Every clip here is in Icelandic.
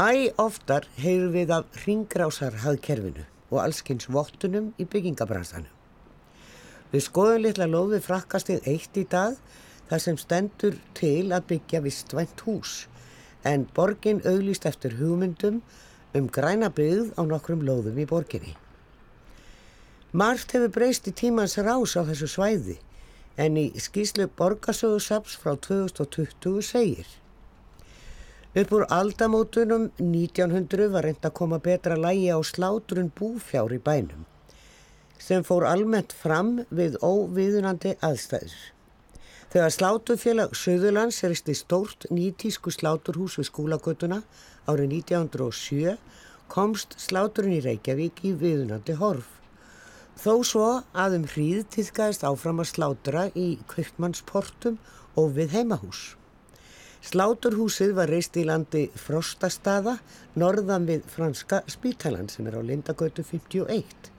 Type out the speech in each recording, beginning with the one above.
Æ oftar heyrum við af ringrásarhaðkerfinu og allskynns vottunum í byggingabransanum. Við skoðum litla lóði frakkastið eitt í dag þar sem stendur til að byggja vistvænt hús en borgin auglýst eftir hugmyndum um græna byggð á nokkrum lóðum í borginni. Margt hefur breyst í tímans rás á þessu svæði en í skýslu borgarsögursaps frá 2020 segir Upp úr aldamótunum 1900 var reynd að koma betra lægi á slátrun búfjár í bænum sem fór almennt fram við óviðunandi aðstæður. Þegar slátufélag Suðurlands eristi stórt nýtísku sláturhús við skólagötuna árið 1907 komst sláturinn í Reykjavík í viðunandi horf. Þó svo að um hríð týðgæðist áfram að slátura í kvöldmannsportum og við heimahús. Sláturhúsið var reist í landi Frostastaða, norðan við franska spítalan sem er á Lindagötu 51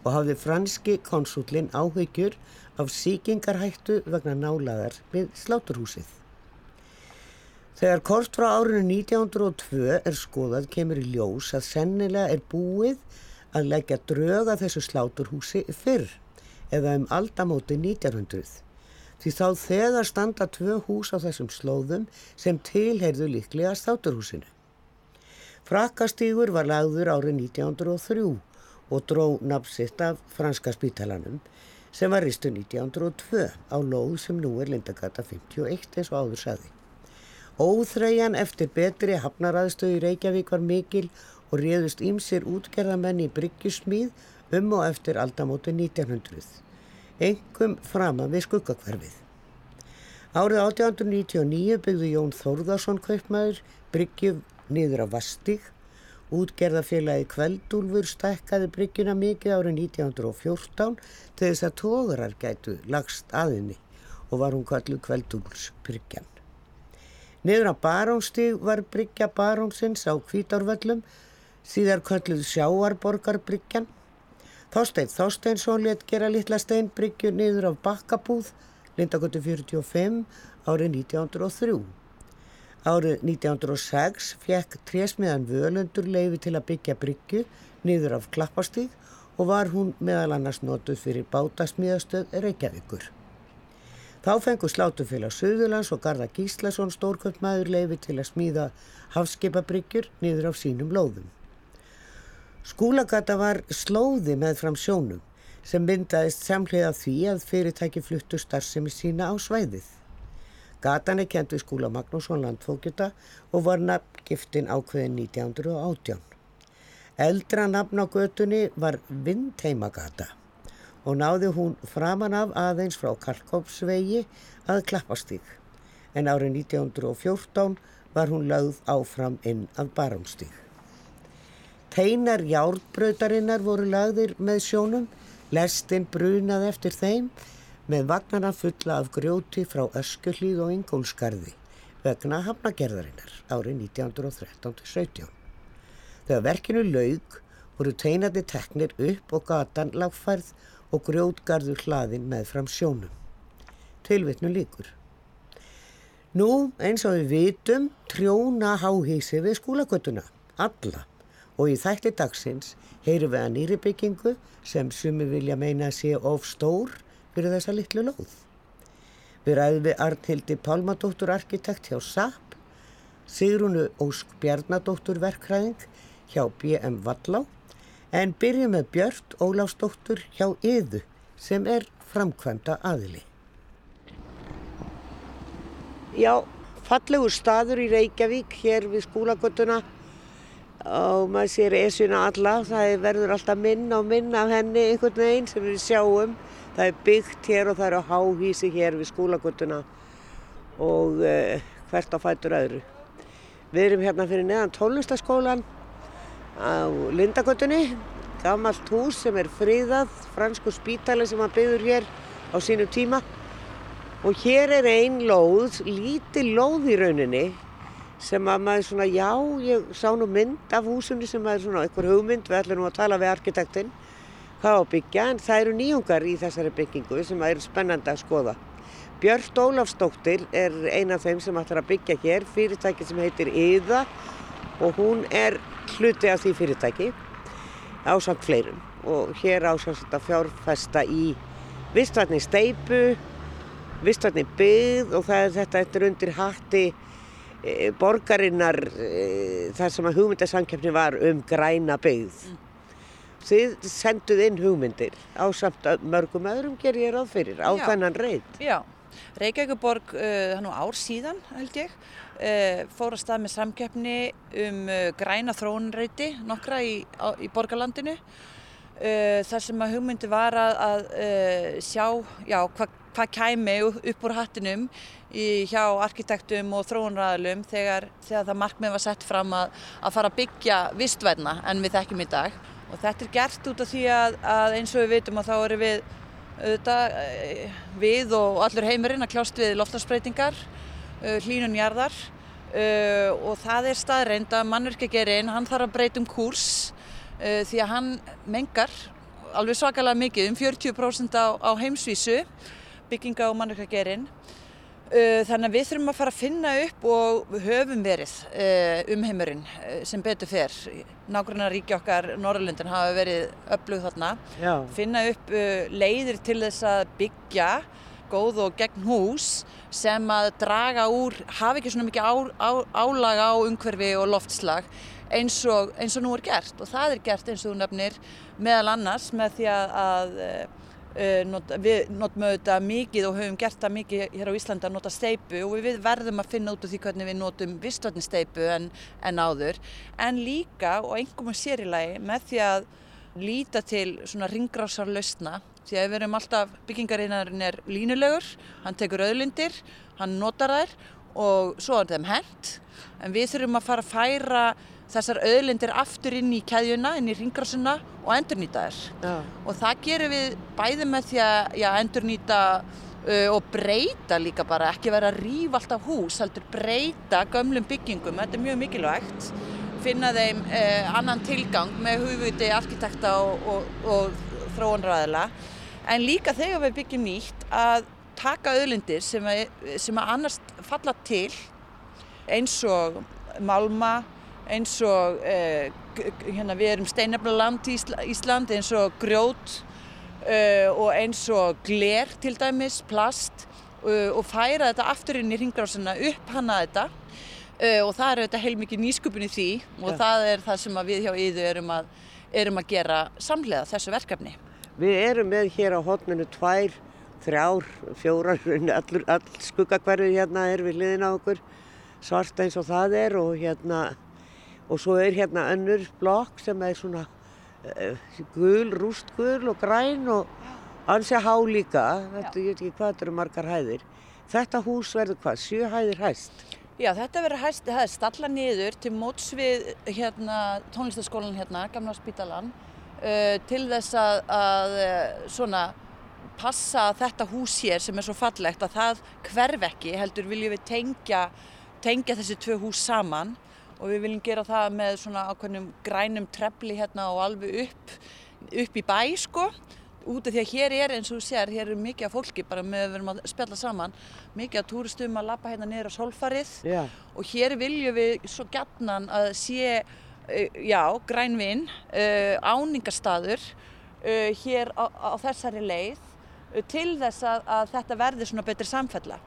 og hafði franski konsúlinn áhyggjur af síkingarhættu vegna nálaðar við sláturhúsið. Þegar kort frá árinu 1902 er skoðað kemur í ljós að sennilega er búið að leggja dröga þessu sláturhúsi fyrr eða um aldamóti 1900 því þá þegar standa tvö hús á þessum slóðum sem tilheyrðu líklega státurhúsinu. Frakastígur var lagður árið 1903 og dró nafnsitt af franska spítalanum sem var ristu 1902 á lóð sem nú er Lindagata 51 eins og áður saði. Óþreyjan eftir betri hafnaraðstöðu í Reykjavík var mikil og réðust ímsir útgerðamenn í bryggjusmíð um og eftir aldamóti 1900 engum framan við skuggakverfið. Árið 1899 byggði Jón Þórðarsson kaupmaður bryggjum niður á Vastík. Útgerðafélagi Kveldúlfur stekkaði bryggjuna mikið árið 1914 til þess að tóðurar gætu lagst aðinni og var hún kallu Kveldúls bryggjan. Niður á Barónstíg var bryggja Barónsins á Kvítárvöllum, síðar kalluð Sjáarborgar bryggjan Þorstein Þorsteinsson let gera litla steinbryggju niður af bakkabúð Lindagötu 45 árið 1903. Árið 1906 fekk trésmiðan völundur leiði til að byggja bryggju niður af klappastíg og var hún meðal annars notuð fyrir bátasmíðastöð Reykjavíkur. Þá fengur slátufélag Suðurlands og Garða Gíslason stórkvöldmaður leiði til að smíða hafskipabryggjur niður af sínum lóðum. Skúlagata var slóði með fram sjónum sem myndaðist samlega því að fyrirtæki fluttu starfsemi sína á svæðið. Gatan er kent við skúla Magnússon landfókjuta og var nafngiftin ákveðin 1918. Eldra nafn á götunni var Vindheimagata og náði hún framan af aðeins frá Karkópsvegi að Klappastík en árið 1914 var hún lögð áfram inn að Barumstík. Teinar járbröytarinnar voru lagðir með sjónum, lestinn brunað eftir þeim með vagnarna fulla af grjóti frá Öskullíð og Ingólskarði vegna hafnagerðarinnar árið 1913-17. Þegar verkinu laug voru teinandi teknir upp og gatan lagfærð og grjótgarður hlaðin með fram sjónum. Tilvittnu líkur. Nú eins og við vitum trjóna háhísi við skólagötuna, alla og í þætti dagsins heyrum við að nýri byggingu sem sumi vilja meina sé of stór fyrir þessa litlu lóð. Við ræðum við Arnhildi Pálmadóttur arkitekt hjá SAP, Sigrunu Ósk Bjarnadóttur verkræðing hjá BM Vallá en byrjum með Björn Óláfsdóttur hjá Yðu sem er framkvæmda aðili. Já, fallegur staður í Reykjavík hér við skólagötuna og maður sér esuna alla, það verður alltaf minna og minna af henni einhvern veginn sem við sjáum. Það er byggt hér og það eru háhísi hér við skólagötuna og uh, hvert á fætur öðru. Við erum hérna fyrir neðan tónlistaskólan á Lindagötunni, gammalt hús sem er friðað, fransku spítali sem hann byggður hér á sínu tíma og hér er einn lóð, lítið lóð í rauninni sem að maður svona, já, ég sá nú mynd af húsunni sem maður svona, einhver hugmynd, við ætlum nú að tala við arkitektinn hvað á byggja, en það eru nýjungar í þessari byggingu sem er spennandi að skoða. Björn Ólafsdóttir er eina af þeim sem ætlar að byggja hér, fyrirtæki sem heitir Íða og hún er hluti af því fyrirtæki ásamt fleirum og hér ásamt þetta fjárfesta í vistvarni steipu, vistvarni byggð og það er þetta eftir undir hatti borgarinnar e, þar sem að hugmyndasamkjöfni var um græna byggð. Mm. Þið senduð inn hugmyndir á samt mörgum öðrum ger ég ráð fyrir á Já. þennan reynd. Já, Reykjavíkuborg, hann á ár síðan held ég, fór að stað með samkeppni um græna þróunreiti nokkra í, á, í borgarlandinu. Þar sem að hugmyndi var að, að sjá hvað hva kæmi upp úr hattinum í, hjá arkitektum og þróunræðalum þegar, þegar það markmið var sett fram að, að fara að byggja vistverna en við þekkjum í dag. Og þetta er gert út af því að, að eins og við veitum að þá eru við, auðvitað, eh, við og allur heimurinn að kljást við loftarsbreytingar, eh, hlínunjarðar eh, og það er staðreind að mannverkjagerinn, hann þarf að breyta um kúrs því að hann mengar alveg svakalega mikið, um 40% á, á heimsvísu bygginga og mannverkjagerinn þannig að við þurfum að fara að finna upp og við höfum verið uh, um heimurinn uh, sem betur fer. Nákvæmlega ríki okkar, Norrlundin, hafa verið öflug þarna. Já. Finna upp leiðir til þess að byggja góð og gegn hús sem að draga úr, hafa ekki svona mikið á, á, álaga á umhverfi og loftslag eins og, eins og nú er gert. Og það er gert eins og þú nefnir meðal annars með því að, að not, við notum auðvitað mikið og höfum gert það mikið hér á Íslanda að nota steipu og við verðum að finna út af því hvernig við notum vistvarni steipu en, en áður. En líka og einhverjum sér í lagi með því að líta til svona ringrásar lausna því að við erum alltaf, byggingarinnar er línulegur, hann tekur auðlindir hann notar þær og svo er þeim hent. En við þurfum að fara að færa þessar auðlindir aftur inn í keðjuna, inn í ringrásuna og endurnýta. Ja. Og það gerum við bæði með því að já, endurnýta uh, og breyta líka bara, ekki vera að rýfa alltaf hús, heldur breyta gömlum byggingum, þetta er mjög mikilvægt, finna þeim uh, annan tilgang með hugviti, arkitekta og, og, og þróanræðila, en líka þegar við byggjum nýtt að taka auðlindir sem að, sem að annars falla til eins og málma, eins og eh, hérna, við erum steinabla land í Ísland eins og grjót uh, og eins og gler til dæmis, plast uh, og færa þetta aftur inn í ringrásina upp hana þetta uh, og það er þetta heilmikið nýsköpun í því og ja. það er það sem við hjá Íðu erum að, erum að gera samlega þessu verkefni. Við erum með hér á hotninu tvær, þrjár, fjórar, all, all skuggakverfið hérna er við liðin á okkur svart eins og það er og hérna og svo er hérna önnur blokk sem er svona uh, gul, rústgul og græn og ansi há líka, þetta, ég veit ekki hvað þetta eru margar hæðir. Þetta hús verður hvað, sjö hæðir hæst? Já, þetta verður hæst, það er stalla niður til móts við hérna, tónlistaskólan hérna, Gamla Spítalan, uh, til þess að, að svona passa þetta hús hér sem er svo fallegt að það hverf ekki, heldur viljum við tengja, tengja þessi tvö hús saman og við viljum gera það með svona ákveðnum grænum trefli hérna og alveg upp, upp í bæ sko. Út af því að hér er eins og þú sér, hér er mikið af fólki bara með að við erum að spjalla saman. Mikið af túristum að lappa hérna niður á solfarið yeah. og hér viljum við svo gætnan að sé uh, já, grænvinn uh, áningarstaður uh, hér á, á þessari leið til þess að, að þetta verði svona betri samfella.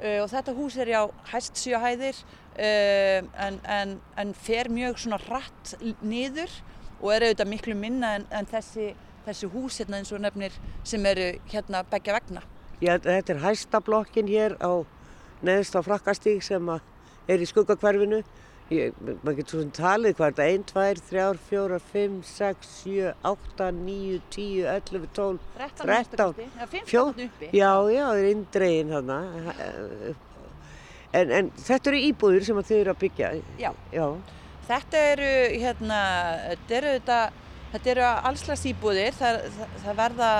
Og þetta hús er já hæst sjöhæðir en, en, en fer mjög svona hratt niður og er auðvitað miklu minna en, en þessi, þessi hús hérna eins og nefnir sem eru hérna begja vegna. Já, þetta er hæstablokkin hér á neðst á frakkastík sem er í skuggakverfinu. Maður getur svona talið hvað er þetta, 1, 2, 3, 4, 5, 6, 7, 8, 9, 10, 11, 12, 13, 13 14, já, já, það er indregin þarna En, en þetta eru íbúður sem þið eru að byggja? Já. Já. Þetta eru, hérna, þetta eru, þetta, þetta eru allslags íbúðir. Það, það, það verða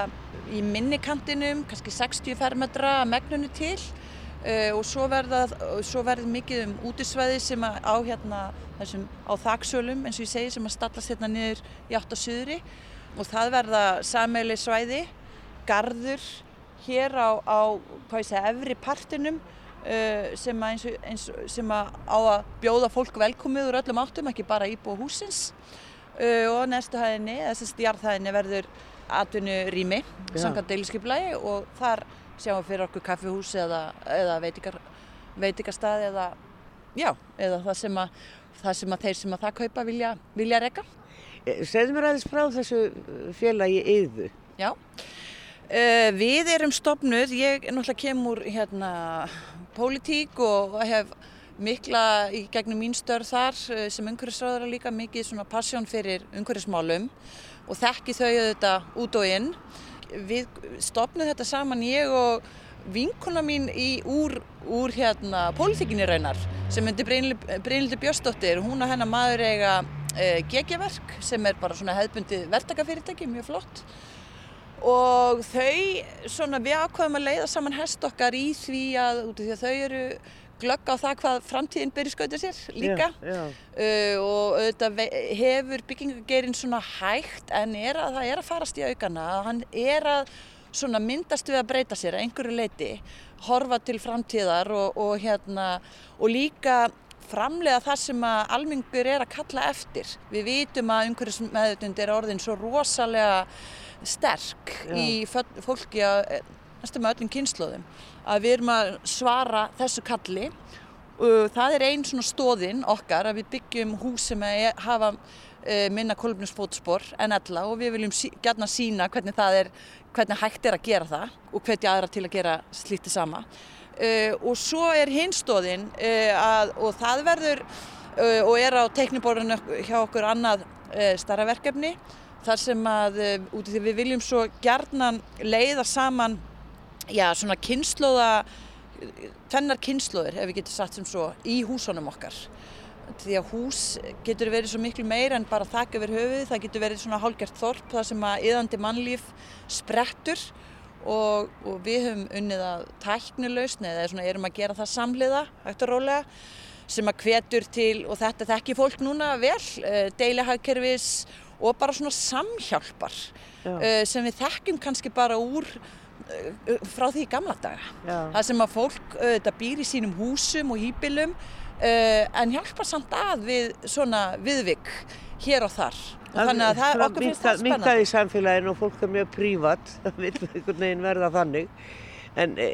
í minnikantinum, kannski 60 fermetra megnunu til uh, og svo verða, svo verða mikið um útisvæði sem á, hérna, þessum, á þaksölum, eins og ég segi, sem að stallast hérna niður í átt á suðri og það verða sameili svæði, gardur hér á, á hvað ég segja, efri partinum uh, sem, að eins og, eins, og- sem að á að bjóða fólk velkomið úr öllum áttum, ekki bara íbúa húsins uh, og næstu hæðinni, þessi stjarthæðinni verður atvinnu rými, Já. samkvæmt deiliskyplagi og þar sjáum við fyrir okkur kaffihús eða, eða veitingar, veitingarstað eða, já, eða það sem að, það sem að þeir sem að það kaupa vilja, vilja reka. Eh, Segðu mér aðeins frá þessu eh, félagi yðu. Já. Uh, við erum stopnuð, ég náttúrulega kemur hérna pólitík og hef mikla í gegnum mín störð þar uh, sem umhverfisráðara líka mikið svona passjón fyrir umhverfismálum og þekki þau auðvitað út og inn. Við stopnuð þetta saman ég og vinkona mín í, úr, úr hérna pólitíkinni raunar sem myndi Brynildi Björnsdóttir, hún og hennar maður eiga uh, gegjaverk sem er bara svona hefðbundi verktakafyrirtæki, mjög flott og þau, svona við ákvaðum að leiða saman hest okkar í því að, því að þau eru glögg á það hvað framtíðin byrja skauta sér líka Já, já. uh, og auðvitað hefur byggingageirinn svona hægt en er að, það er að farast í aukana að hann er að svona myndast við að breyta sér að einhverju leiti horfa til framtíðar og, og hérna og líka framlega það sem að almengur er að kalla eftir. Við vitum að einhverjus meðutund er orðin svo rosalega sterk Já. í fólki að næstum með öllum kynnslóðum að við erum að svara þessu kalli og það er einn svona stóðinn okkar að við byggjum hús sem er, hafa uh, minna kolumnusfótspor en ella og við viljum sí, gætna sína hvernig það er hvernig hægt er að gera það og hvetja aðra til að gera slítið sama og svo er uh, að, og það verður uh, og er á teikniborðinu hjá okkur annað starra verkefni þar sem að út af því við viljum svo gjarnan leiða saman já, svona kynnslóða tvennar kynnslóðir, ef við getum sagt sem svo, í húsunum okkar. Því að hús getur verið svo miklu meira en bara þakka yfir höfuð, það getur verið svona hálgjart þorp, það sem að yðandi mannlíf sprettur og, og við höfum unnið að tæknilausn eða svona erum að gera það samhliða, hægt og rólega, sem að hvetur til, og þetta þekki fólk núna vel, uh, deilihagkerfis og bara svona samhjálpar Já. uh, sem við þekkjum kannski bara úr uh, frá því gamla daga. Já. Það sem að fólk uh, býr í sínum húsum og hýbilum uh, en hjálpar samt að við svona viðvik hér og þar. Og þannig að það, okkur finnst það spennandi. Minkað í samfélaginu og fólk er mjög prívat, það vil einhvern veginn verða þannig. En e,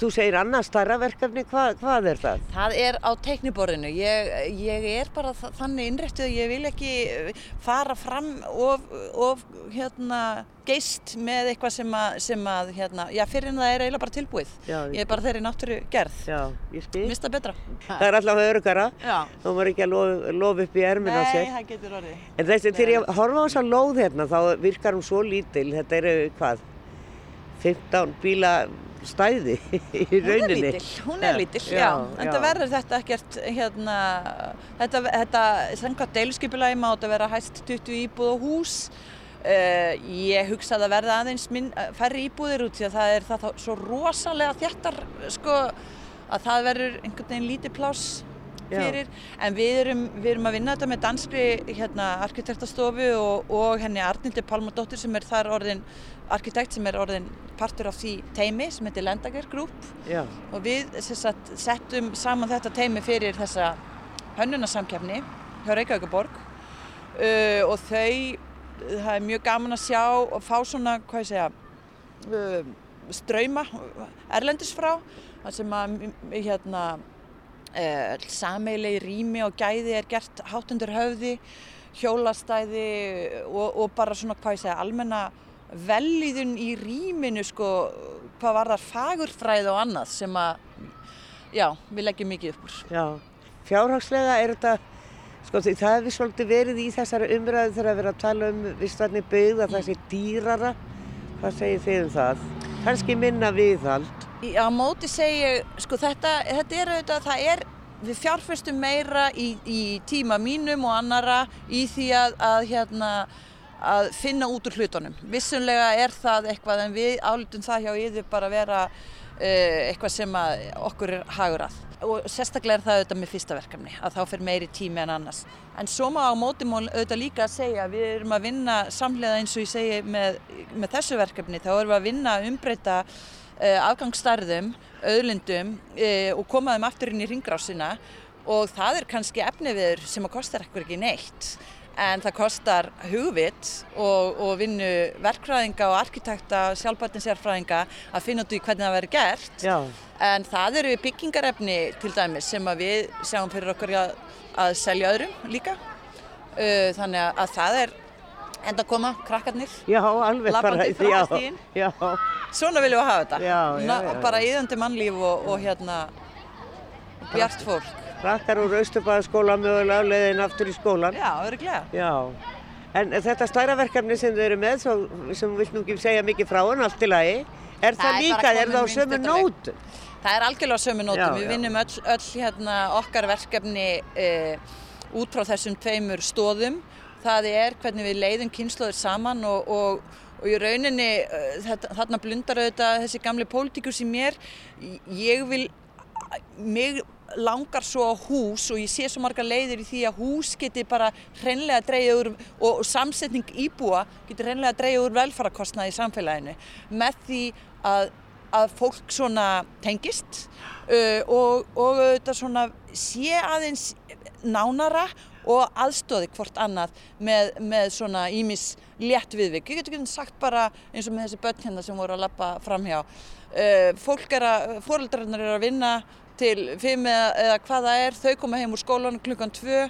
þú segir annars starra verkefni, Hva, hvað er það? Það er á teikniborðinu. Ég, ég er bara þa- þannig innrættuð að ég vil ekki uh, fara fram of, of hérna, geist með eitthvað sem að, sem að hérna, já, fyrir en það er eiginlega bara tilbúið. Já, Ég er bara þeirri náttúru gerð. Já, ég skil. Mista betra. Það er allavega örgara, Já. þá maður ekki að lofa lof upp í ermin á Nei, sér. það getur orðið. En þessi, þegar ég horfa á þessa lóð hérna, þá virkar hún svo lítil, þetta eru hvað, 15 bíla stæði í rauninni. hún er Já, lítil, já, já, en það verður þetta ekkert, hérna, þetta, þetta, samkvæmt deiluskipulagi má þetta vera hæst 20 íbúð og hús, uh, ég hugsa að það verða aðeins minn, færri íbúðir út því að það er það þá svo rosalega þjættar, sko, að það verður einhvern veginn lítið pláss Já. fyrir, en við erum, við erum að vinna þetta með danskri hérna, arkitektastofu og, og henni Arnildi Palmadóttir sem er þar orðin arkitekt sem er orðin partur af því teimi sem heitir Lendager Group. Já, og við sagt, settum saman þetta teimi fyrir þessa hönnunarsamkefni hjá Reykjavíkuborg uh, og þau, það er mjög gaman að sjá og fá svona, hvað ég segja, uh, ströyma erlendis frá, það sem að hérna, sameilegi rými og gæði er gert hátundur höfði, hjólastæði og, og bara svona, hvað ég segja, almenna velíðun í rýminu sko, hvað var þar fagurfræð og annað sem að, já, við leggjum mikið upp úr. já. Fjárhagslega er þetta, sko það hefur svolítið verið í þessari umræðu þegar að vera að tala um vistvarni byggð að það sé dýrara. Hvað segir þið um það? Kanski minna viðhald. Á móti segi ég, sko þetta, þetta er auðvitað, það er, við fjárfestum meira í, í tíma mínum og annara í því að, að hérna, að finna út úr hlutunum. Vissunlega er það eitthvað en við álutum það hjá yfir bara að vera uh, eitthvað sem okkur er hagur að. Og sérstaklega er það auðvitað með fyrsta verkefni, að þá fyrir meiri tími en annars. En svo má á móti mál auðvitað líka að segja að við erum að vinna samlega eins og ég segi með, með þessu verkefni, þá erum við að vinna að umbreyta uh, afgangsstærðum, auðlindum uh, og koma þeim aftur inn í ringrásina og það er kannski efniviður sem að kostar ekkur ekki neitt. En það kostar hugvit og, og vinnu verkfræðinga og arkitekta, sjálfbætinsérfræðinga að finna út í hvernig það verður gert. Já. en það eru byggingarefni til dæmis sem við sjáum fyrir okkur að, að selja öðrum líka. Uh, þannig að það er enda koma, krakkarnir Já, alveg bara. Já, já, svona viljum við hafa þetta Já, Na, bara íðandi mannlíf og, og hérna bjart fólk krakkar úr Austurbæðaskóla mögulega á leiðin aftur í skólan. já, öruglega Já, en þetta stærra verkefni sem þau eru með, svo, sem við vilt nú ekki segja mikið frá en allt í lagi, er það, Það líka, er það á sömu nót? Það er algjörlega á sömu. Já, Við vinnum öll, öll hérna, okkar verkefni uh, út frá þessum tveimur stóðum. Það er hvernig við leiðum kynnslóður saman og, og, og í rauninni uh, þetta, þarna blundar auðvitað þessi gamli pólitíkus í mér. Ég vil, mig langar svo á hús og ég sé svo marga leiðir í því að hús geti bara hreinlega dreigja úr og, samsetning íbúa geti hreinlega dreigja úr velfarakostnaði í samfélaginu með því að að fólk svona tengist uh, og, og þetta svona sé aðeins nánara og aðstóði hvort annað með, með svona ímis létt viðvik. Ég getur ekki sagt bara eins og með þessi börn hérna sem voru að lappa framhjá. Uh, fólk er að, fóreldrarnar eru að vinna til fimm eða, eða hvað það er, þau koma heim úr skólanum klukkan tvö.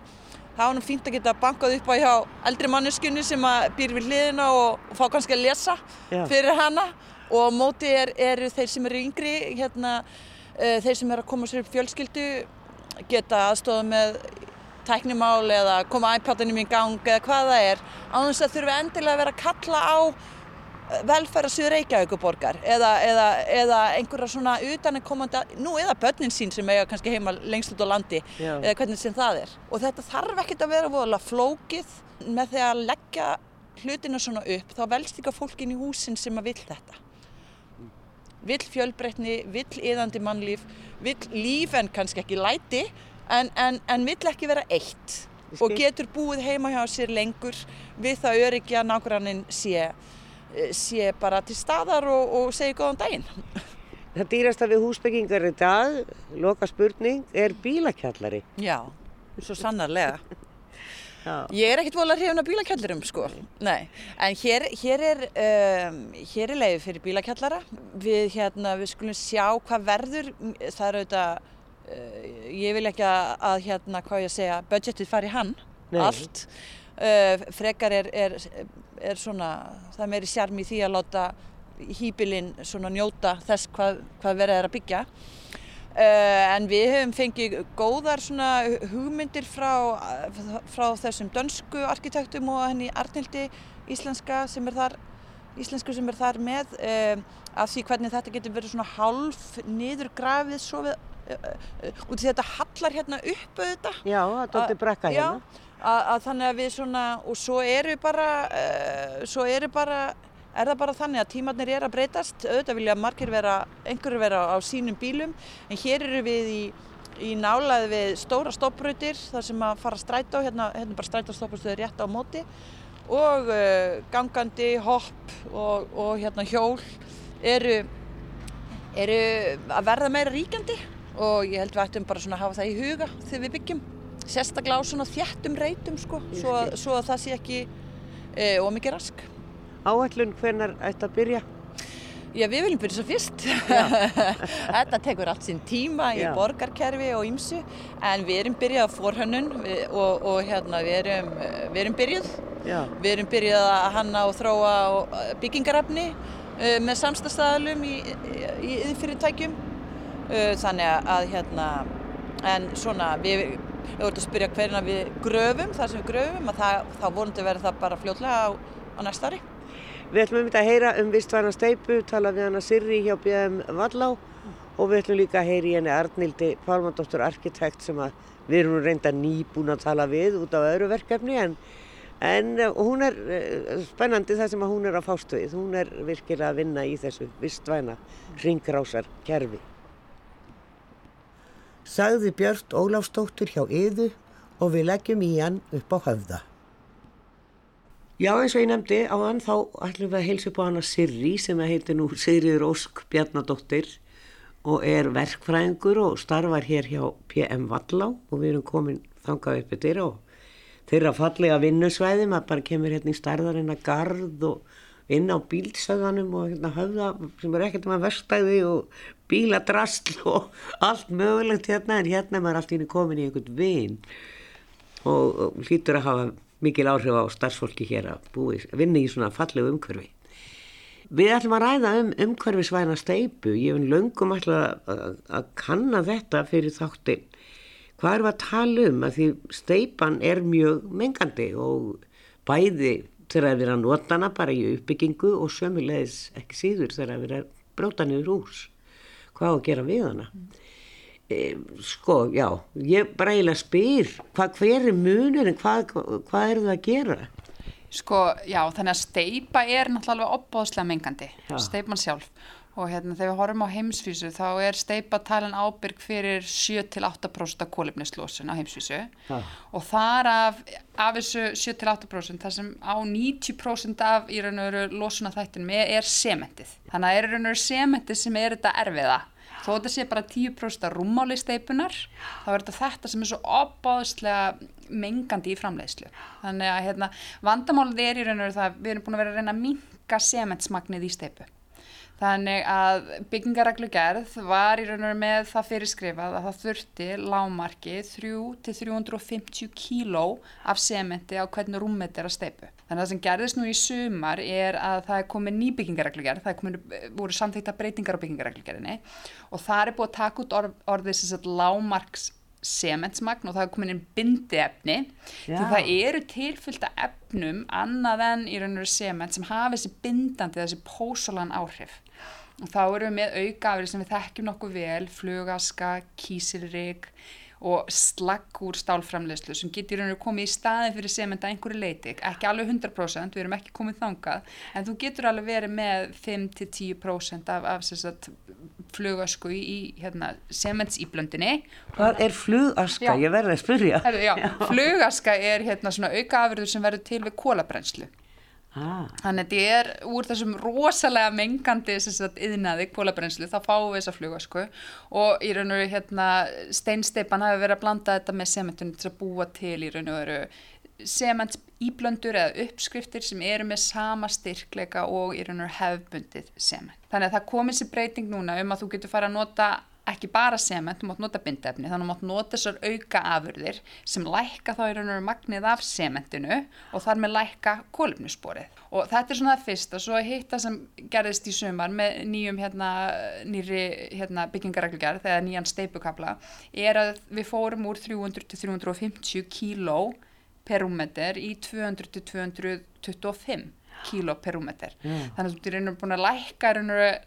Það var nú fínt að geta bankað upp á hjá eldri manneskunni sem býr við hliðina og, fá kannski að lesa Já. fyrir hana og móti er, eru þeir sem eru yngri, hérna, uh, þeir sem eru að koma sér upp fjölskyldu geta aðstofa með tæknimál eða koma iPadinum í gang eða hvað það er á þess að þurfa endilega að vera að kalla á velferðarsvið Reykjavíkuborgar eða, eða, eða einhverja svona utanakomandi, nú eða börnin sín sem eiga kannski heima lengst út á landi Já. eða hvernig sem það er. Og þetta þarf ekkert að vera voðalega flókið með því að leggja hlutina svona upp, þá velst líka fólkin í húsin sem að vill þetta. Vill fjölbreytni, vill yðandi mannlíf, vill líf en kannski ekki læti, en, en, en vill ekki vera eitt og getur búið heima hjá sér lengur við það að nágrannin sé, sé bara til staðar og, og segi góðan daginn. Það dýrasta við húsbyggingar í dag, loka spurning, er bílakjallari. Já, svo sannarlega. Já. Ég er ekkert volið að hrifna bílakjallarum sko, nei, en hér, hér er, um, hér er leiði fyrir bílakjallara, við hérna, við skulum sjá hvað verður, það er auðvitað, ég vil ekki að, að hérna, hvað ég að segja, budgetið fari hann, Nei. allt, uh, frekar er, er, er svona, það meiri sjarm í því að láta hýbilinn svona njóta þess hvað, hvað verið er að byggja. Uh, en við höfum fengið góðar svona hugmyndir frá, frá þessum dönsku arkitektum og henni Arnildi íslenska sem er þar, íslensku sem er þar með uh, af því hvernig þetta getur verið svona hálf niður grafið svo við, út í þetta hallar hérna upp auðvitað. Já, það er brekka Já, hérna. að, að þannig að við svona, og svo eru bara, uh, svo eru bara, er það bara þannig að tímarnir er að breytast, auðvitað vilja margir vera, einhverju vera á sínum bílum, en hér eru við í, í nálaði við stóra stopprautir, þar sem að fara strætó, hérna, hérna bara strætó stoppastöður rétt á móti, og uh, gangandi, hopp og, og hérna hjól eru, eru að verða meira ríkjandi og ég held við ættum bara svona að hafa það í huga þegar við byggjum sérstaklega á svona þjættum reytum sko, svo, að- svo að það sé ekki e, ómikið rask. Áætlun hvenar ætti að byrja? Já, við viljum byrja svo fyrst. Þetta tekur allt sinn tíma í Já. borgarkerfi og ýmsu, en við erum byrjað að forhönnun við- og, og hérna við erum, við erum byrjuð. Já. Við erum byrjað að hanna og þróa og, eh, byggingarefni uh, með samstastæðalum í, í, í fyrirtækjum. Uh, þannig að- hérna, en svona við, við vorum að spyrja hvernig við gröfum, þar sem við gröfum, að það, þá vonandi verður það bara fljótlega á, á næsta ári. Við ætlum um þetta að heyra um vistvæna steipu, tala við hana Sirri hjá BM Vallá og við ætlum líka að heyra í henni Arnildi Pálmandóttur arkitekt sem að við erum reynda nýbúin að tala við út á öðru verkefni en, en eh, hún er eh, spennandi það sem að hún er að fást við. Hún er virkilega að vinna í þessu vistvæna ringrásar kerfi. Sagði Björn Óláfsdóttur hjá Yðu og við leggjum í hann upp á höfða. Já, eins og ég nefndi á hann þá ætlum við að heilsa upp á hana Sirri sem heitir nú Sigriður Ósk Bjarnadóttir og er verkfræðingur og starfar hér hjá PM Vallá og við erum komin þangað uppið þér og þeirra fallega vinnusvæði, maður bara kemur hérna í starðarinn að gard og inn á bílsöðanum og hérna höfða sem er ekkert með verstæði og bíladrasl og allt mögulegt hérna en hérna er maður alltaf komin í einhvern vinn og, hlýtur að hafa mikil áhrif á starfsfólki hér að búi, vinni í svona fallegu umhverfi. Við ætlum að ræða um umhverfisvæna steipu, ég finn löngum alltaf að, að kanna þetta fyrir þáttinn. Hvað er að tala um? Að því steipan er mjög mengandi og bæði þegar við erum að nota hana bara í uppbyggingu og sömulegis ekki síður þegar við erum að bróta niður hús. Hvað að gera við hana? Mm. E, sko, já, ég bara eiginlega spyr hvað hver er munur en hvað, hvað er það að gera? Sko, já, þannig að steipa er náttúrulega opbóðslega mengandi, steipan sjálf og hérna þegar við horfum á heimsvísu þá er steipa talin ábyrg fyrir 7-8% af kólefnislósun á heimsvísu. Já. og þar af, af þessu 7-8% þar sem á 90% af í raun og veru lósun af þættinum er, sementið, þannig að er raun og veru sementið sem er þetta erfiða. Þó þetta sé bara 10% rúmáli steipunar þá er þetta þetta sem er svo opáðslega mengandi í framleiðslu. Þannig að hérna, vandamálið er í raun og veru það við erum búin að vera að reyna að minka sementsmagnið í steipu Þannig að byggingareglugerð var í raun og með það fyrirskrifað að það þurfti lámarki 3-350 kíló af sementi á hvernig rúmmet er að steipu. Þannig að það sem gerðist nú í sumar er að það er komið ný byggingareglugerð, það er komið, voru samþýtta breytingar á byggingareglugerðinni og það er búið að taka út orð, orðið sem sagt lámarks sementsmagn og það er komin inn bindi efni því það eru tilfylgta efnum annað en í raun og veru sement sem hafa þessi bindandi þessi pósalan áhrif. Og þá erum við með aukaafrið sem við þekkjum nokkuð vel, flugaska, kísilrig og slagg úr stálframlegslu sem getur komið í staðin fyrir sementa einhverju leiti, ekki alveg 100% við erum ekki komið þangað, en þú getur alveg verið með 5-10% af, af sagt, flugasku í hérna, sementsýblöndinni Hvað er flugaska? Já. Ég verði að spyrja. Heru, já, Flugaska er hérna, aukaafrið sem verður til við kólabrenslu Ah. Þannig að þetta er úr þessum rosalega mengandi yðnaði kólabrenslu, þá fáum við þessa flugasku og í raun og veru hérna, steinsteipan hafi verið að blanda þetta með sementunni til að búa til í raun og veru sements íblöndur eða uppskriftir sem eru með sama styrkleika og í raun og veru hefbundið sement. Þannig að það komið sér breyting núna um að þú getur fara að nota ekki bara sement, þú mátt nota bindefni þannig að þú mátt nota þessar auka afurðir sem lækka þá í raun og veru magnið af sementinu og þar með lækka kólumnusporið og þetta er svona það fyrst og svo hitt það sem gerðist í sumar með nýjum hérna, nýri hérna, byggingareglugjörð þegar nýjan steipukabla er að við fórum úr 300 til 350 kíló per rúmmeter í 200 til 225 kíló per rúmeter mm. þannig að þú ertu búin að lækka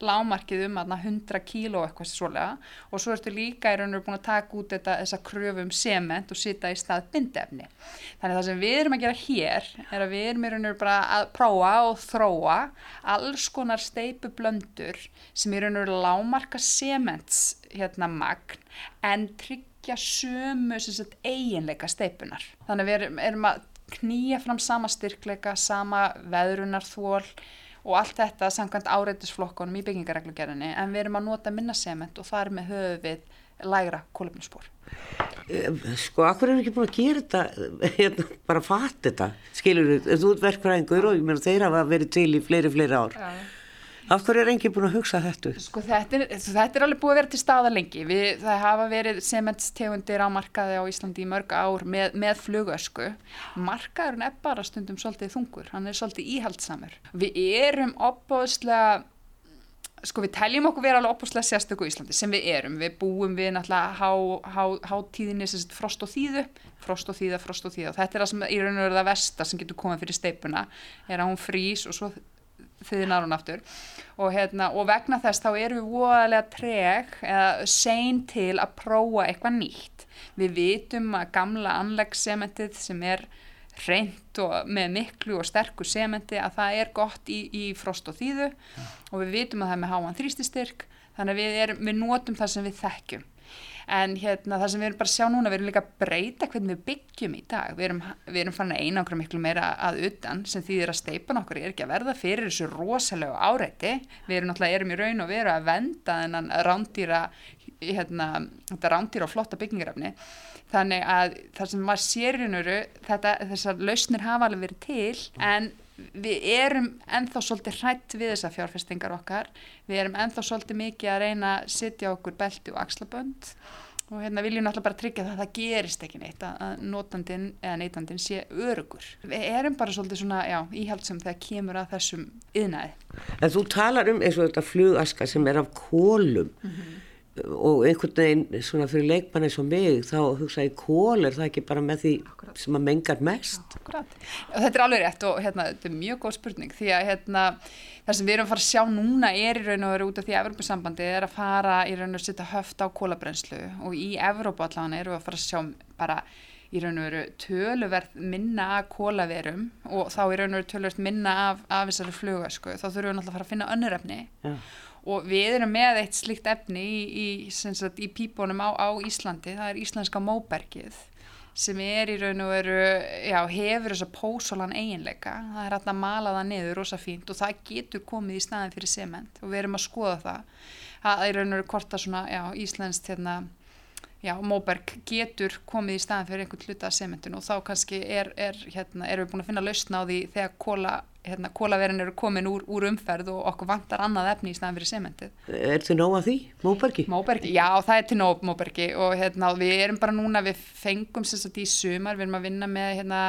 lámarkið um 100 kíló eitthvað svolega og svo ertu líka búin að taka út þetta, þessa kröfu um sement og sita í stað bindefni. Þannig að það sem við erum að gera hér er að við erum bara að prófa og þróa alls konar steipu blöndur sem eru lámarka sements hérna magn en tryggja sömu sagt, eiginleika steipunar þannig að við erum, erum að knýja fram sama styrkleika, sama veðrunarþól og allt þetta samkvæmt áreitisflokkonum í byggingareglugjörðinni en við erum að nota minna sement og það er með höfu við lægra kólumnispór. Eh, sko, akkur er ekki búin að gera þetta, hérna, bara fatt þetta, skilur þú, þú ert verkfræðingur og ég meina þeir hafa verið til í fleiri, fleiri ár. Ja. Af hverju er enginn búin að hugsa þetta? Sko þetta er, þetta er alveg búið að vera til staða lengi. Við, það hafa verið sementstegundir á markaði á Íslandi í mörg ár með, með flugösku. Markaðurinn er bara stundum svolítið þungur, hann er svolítið íhaldsamur. Við erum opbóðslega, sko við teljum okkur vera alveg opbóðslega sérstöku í Íslandi sem við erum. Við búum við náttúrulega há, há, hátíðinni sem frost og þýðu, frost og þýða, frost og þýða. Þetta er það sem í raun og veru það versta sem getur komið fyrir steipuna, er að hún frýs og svo þiðnar hún aftur. Og, hérna, og vegna þess þá erum við voðalega treg eða sein til að prófa eitthvað nýtt. Við vitum að gamla anleggsementið sem er reynd og með miklu og sterkur sementi að það er gott í, í frost og þýðu. Ja. og við vitum að það er með háan þrýstistyrk þannig að við, erum, við notum það sem við þekkjum en hérna það sem við erum bara að sjá núna, við erum líka að breyta hvernig við byggjum í dag, við erum, við erum fann að einangra miklu meira að utan sem þýðir að steipan okkur er ekki að verða fyrir þessu rosalega áreiti, við erum náttúrulega erum í raun og veru að venda þennan rándýra hérna, þetta rándýra og flotta byggingarafni þannig að það sem maður sér í nöru þessar lausnir hafa alveg verið til en við erum enþá svolítið hrætt við þessar fjárfestingar okkar við erum enþá svolítið mikið að reyna að setja okkur belti og axlabönd og hérna viljum náttúrulega bara tryggja það að það gerist ekki neitt að notandin eða neytandin sé örugur. Við erum bara svolítið svona, já, íhaldsum þegar kemur að þessum yðnaði. En þú talar um eins og þetta flugaska sem er af kólum mm -hmm og einhvern veginn svona fyrir leikmann eins og mig þá hugsa ég kól er það ekki bara með því Akkurat. sem að mengar mest? Akkurat, og þetta er alveg rétt og hérna, þetta er mjög góð spurning því að hérna, það sem við erum að fara að sjá núna er í raun og veru út af því að Evrópussambandi er að fara í raun og veru að setja höft á kólabrenslu og í Evrópu allavega erum við að fara að sjá bara í raun og veru töluverð minna af kólaverum og þá í raun og veru töluverð minna af, af þessari flugasku þá þurfum við náttúrulega að fara að finna önnurefni ja og við erum með eitt slikt efni í, í, sagt, í pípunum á, á Íslandi, það er íslenska móbergið sem er í raun og veru, já, hefur þessa pósolan eiginleika, það er alltaf að mala það niður rosa fínt og það getur komið í staðin fyrir sement. Og við erum að skoða það, það er raun og veru hvort að svona, já, íslenskt hérna, já, móberg getur komið í staðin fyrir einhvern hluta af sementun og þá kannski er, er hérna, erum við búin að finna lausna á því þegar kóla hérna, kólaverin eru komin úr, úr umferð og okkur vantar annað efni í snæðan fyrir sementið. Er þetta nóg að því? Móbergi? Móbergi, já það er til nóg móbergi og hérna, við erum bara núna, við fengum sérstaklega í sumar, við erum að vinna með hérna,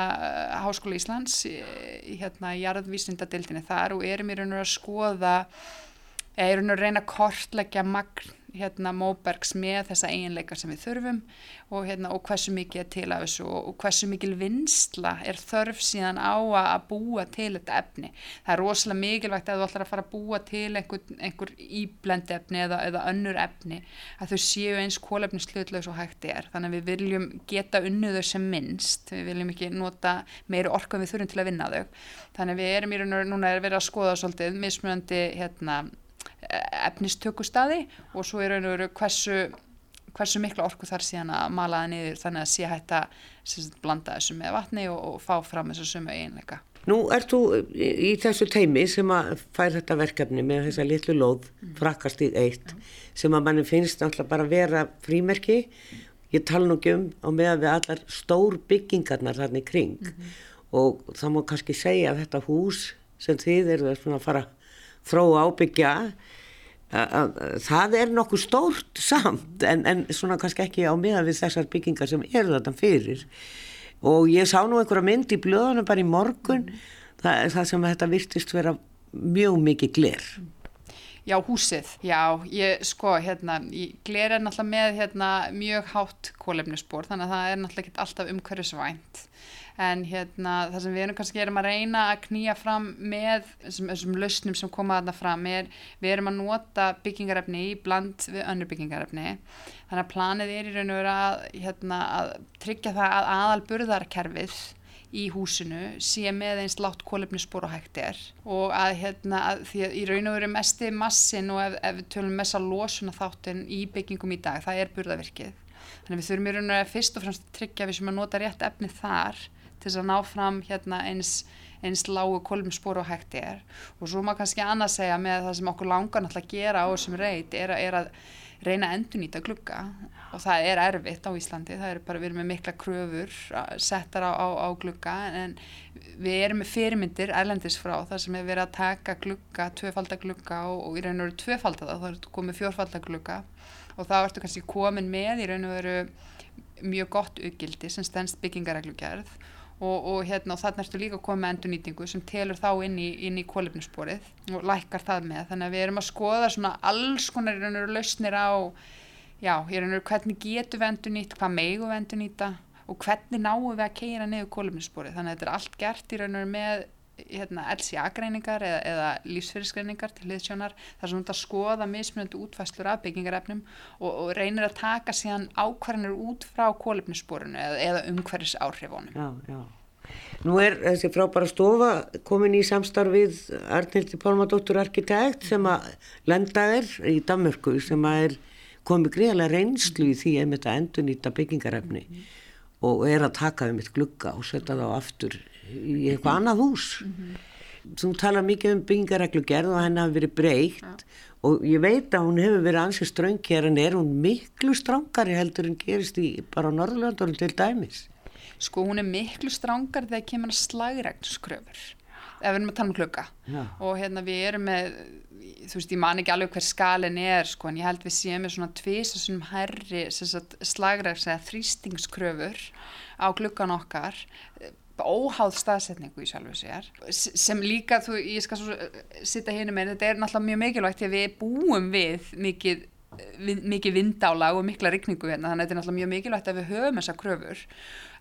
Háskóla Íslands í hérna, jarðvísindadildinni þar og erum í raun og að skoða, eða raun og að reyna að kortleggja magn hérna Móbergs með þessa eiginleika sem við þurfum og, hérna, og hversu mikið er til af þessu og, hversu mikil vinsla er þörf síðan á að búa til þetta efni. Það er rosalega mikilvægt að þú ætlar að fara að búa til einhver, einhver íblendi efni eða, eða önnur efni að þau séu eins kólefni slutlaus og hægt er. Þannig að við viljum geta unnuður sem minnst, við viljum ekki nota meiri orku en við þurfum til að vinna þau. Þannig að við erum í raun og núna er verið að skoða svolítið mismunandi hérna efnistökustadi og svo er raun og veru hversu, hversu miklu orku þar síðan að mala það niður þannig að sé hægt að blanda þessu með vatni og, og fá fram þessu sumu einleika. Nú ert þú í þessu teimi sem að fær þetta verkefni með þessa litlu lóð, mm. frakast í eitt, mm. sem að manni finnst alltaf bara að vera frímerki, ég tala nú ekki um á meðan við allar stór byggingarnar þarna í kring mm -hmm. og það má kannski segja að þetta hús sem þið eru að fara þróa ábyggja það er nokkuð stórt samt en, en svona kannski ekki á miða við þessar byggingar sem eru þetta fyrir. Og ég sá nú einhverja mynd í blöðunum bara í morgun það, það sem þetta virtist vera mjög mikið gler. Já, húsið, já, ég sko hérna, gler er náttúrulega með hérna mjög hátt kólefnisspor þannig að það er náttúrulega ekki alltaf umhverfisvænt en hérna það sem við erum kannski erum að reyna að knýja fram með þessum, þessum lausnum sem koma þarna fram er við erum að nota byggingarefni í bland við önnur byggingarefni. Þannig að planið er í raun og vera að, hérna, að tryggja það að aðal burðarkerfið í húsinu sé með eins látt kólefnisspor og hægt er. Og að hérna að því að í raun og veru mesti massin og ef, ef við tölum mest að losuna þáttin í byggingum í dag það er burðavirkið þannig að við þurfum í raun og veru fyrst og fremst að tryggja við sem að nota rétt efni þar til þess að ná fram hérna, eins, eins lágu kolumspor og hægt er. Og svo má kannski annað segja með það sem okkur langar náttúrulega að gera á þessum reyt er, er að reyna að endurnýta glugga. Og það er erfitt á Íslandi, það er bara við erum með mikla kröfur settar á, á, á glugga en við erum með fyrirmyndir erlendis frá það sem er verið að taka glugga, tvöfaldaglugga og, og í raun og veru tvöfaldada, þá er komið fjórfaldaglugga og þá ertu kannski komin með í raun og veru mjög gott aukildi sem stennst byggingareglugjærð og, og hérna og þarna ertu líka að koma með endurnýtingu sem telur þá inn í, í kólefnissporið og lækkar það með. Þannig að við erum að skoða svona alls konar lausnir á já, hvernig getur við endurnýtt, hvað megu við endurnýta og hvernig náum við að keira niður kólefnissporið þannig að þetta er allt gert í raun og með hérna, LCA-greiningar eða, eða lífsfyrirskreiningar til liðsjónar þar sem þú ert að skoða mismunandi útfæslur af byggingarefnum og, og reynir að taka síðan ákvarðinir út frá kólefnissporinu eða, eða umhverfis áhrifunum. Já, já. Nú er þessi frábæra stofa komin í samstarfið Arnildi Pálmadóttur arkitekt sem að lenda er í Danmörku sem að er komið greiðlega reynslu í því að endur nýta byggingarefni mm -hmm. og er að taka um eitt glugga og setja það aftur í eitthvað annað hús. Mm -hmm. Þú talar mikið um byggingareglugerð og henni hafi verið breykt ja. og ég veit að hún hefur verið ansið ströngkjær en er hún miklu strángari heldur en gerist í bara á Norðurlandurum til dæmis? Sko hún er miklu strángari þegar kemur að slagregnskröfur ef við erum að tala um klukka Já. og hérna við erum með þú veist ég man ekki alveg hver skalin er sko en ég held við séum með svona tvisa svona herri slagræks eða þrýstingskröfur á klukkan okkar óháð staðsetningu í sjálfu sér sem líka þú, ég skal svo sitta hérna með þetta er náttúrulega mjög mikilvægt því að við búum við mikið mikið vindála og mikla rikningu hérna þannig að þetta er náttúrulega mjög mikilvægt að við höfum þessa kröfur.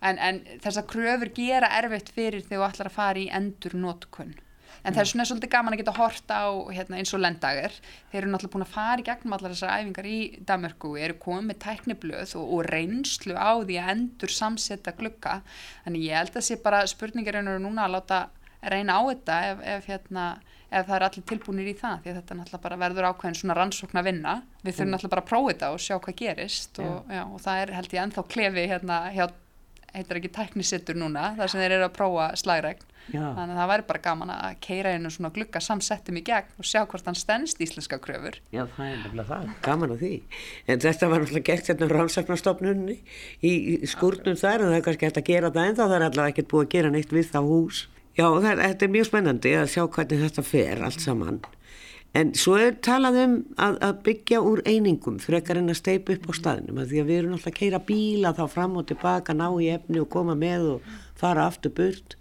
En, en þessa kröfur gera erfitt fyrir þegar þú ætlar að fara í endur nótkunn en það er svona svolítið gaman að geta horta á hérna, eins og lendager. Þeir eru náttúrulega búin að fara í gegnum allar þessar æfingar í Danmarku, eru komið með tækniblöð og, og reynslu á því að endur samsetta glukka þannig ég held að sé bara spurningar núna að láta reyna á þetta ef, ef hérna ef það er allir tilbúinir í það. Því þetta náttúrulega bara verður ákveðin svona rannsókn að vinna við þurfum mm. náttúrulega bara að prófa þetta og sjá hvað gerist og, já, og það er held ég ennþá klefi hérna hjá, heitir ekki teknisittur núna þar sem þeir eru að prófa slagregn. Þannig að það væri bara gaman að keira einu svona glukka samsettum í gegn og sjá hvort hann stennst íslenska kröfur. Já það er nefnilega það, gaman á því. En þetta var náttúrulega gert hérna rannsóknarstofnunni í, í skúrnum þar en það er kannski hægt að gera það en það er allavega ekkert búið að gera neitt við það hús. Já, það, þetta er mjög spennandi að sjá hvernig þetta fer allt saman. En svo er talað um að, að byggja úr einingum frekar en að steipa upp á staðinum. Því að við erum alltaf að keira bíla þá fram og tilbaka, ná í efni og koma með og fara aftur burt.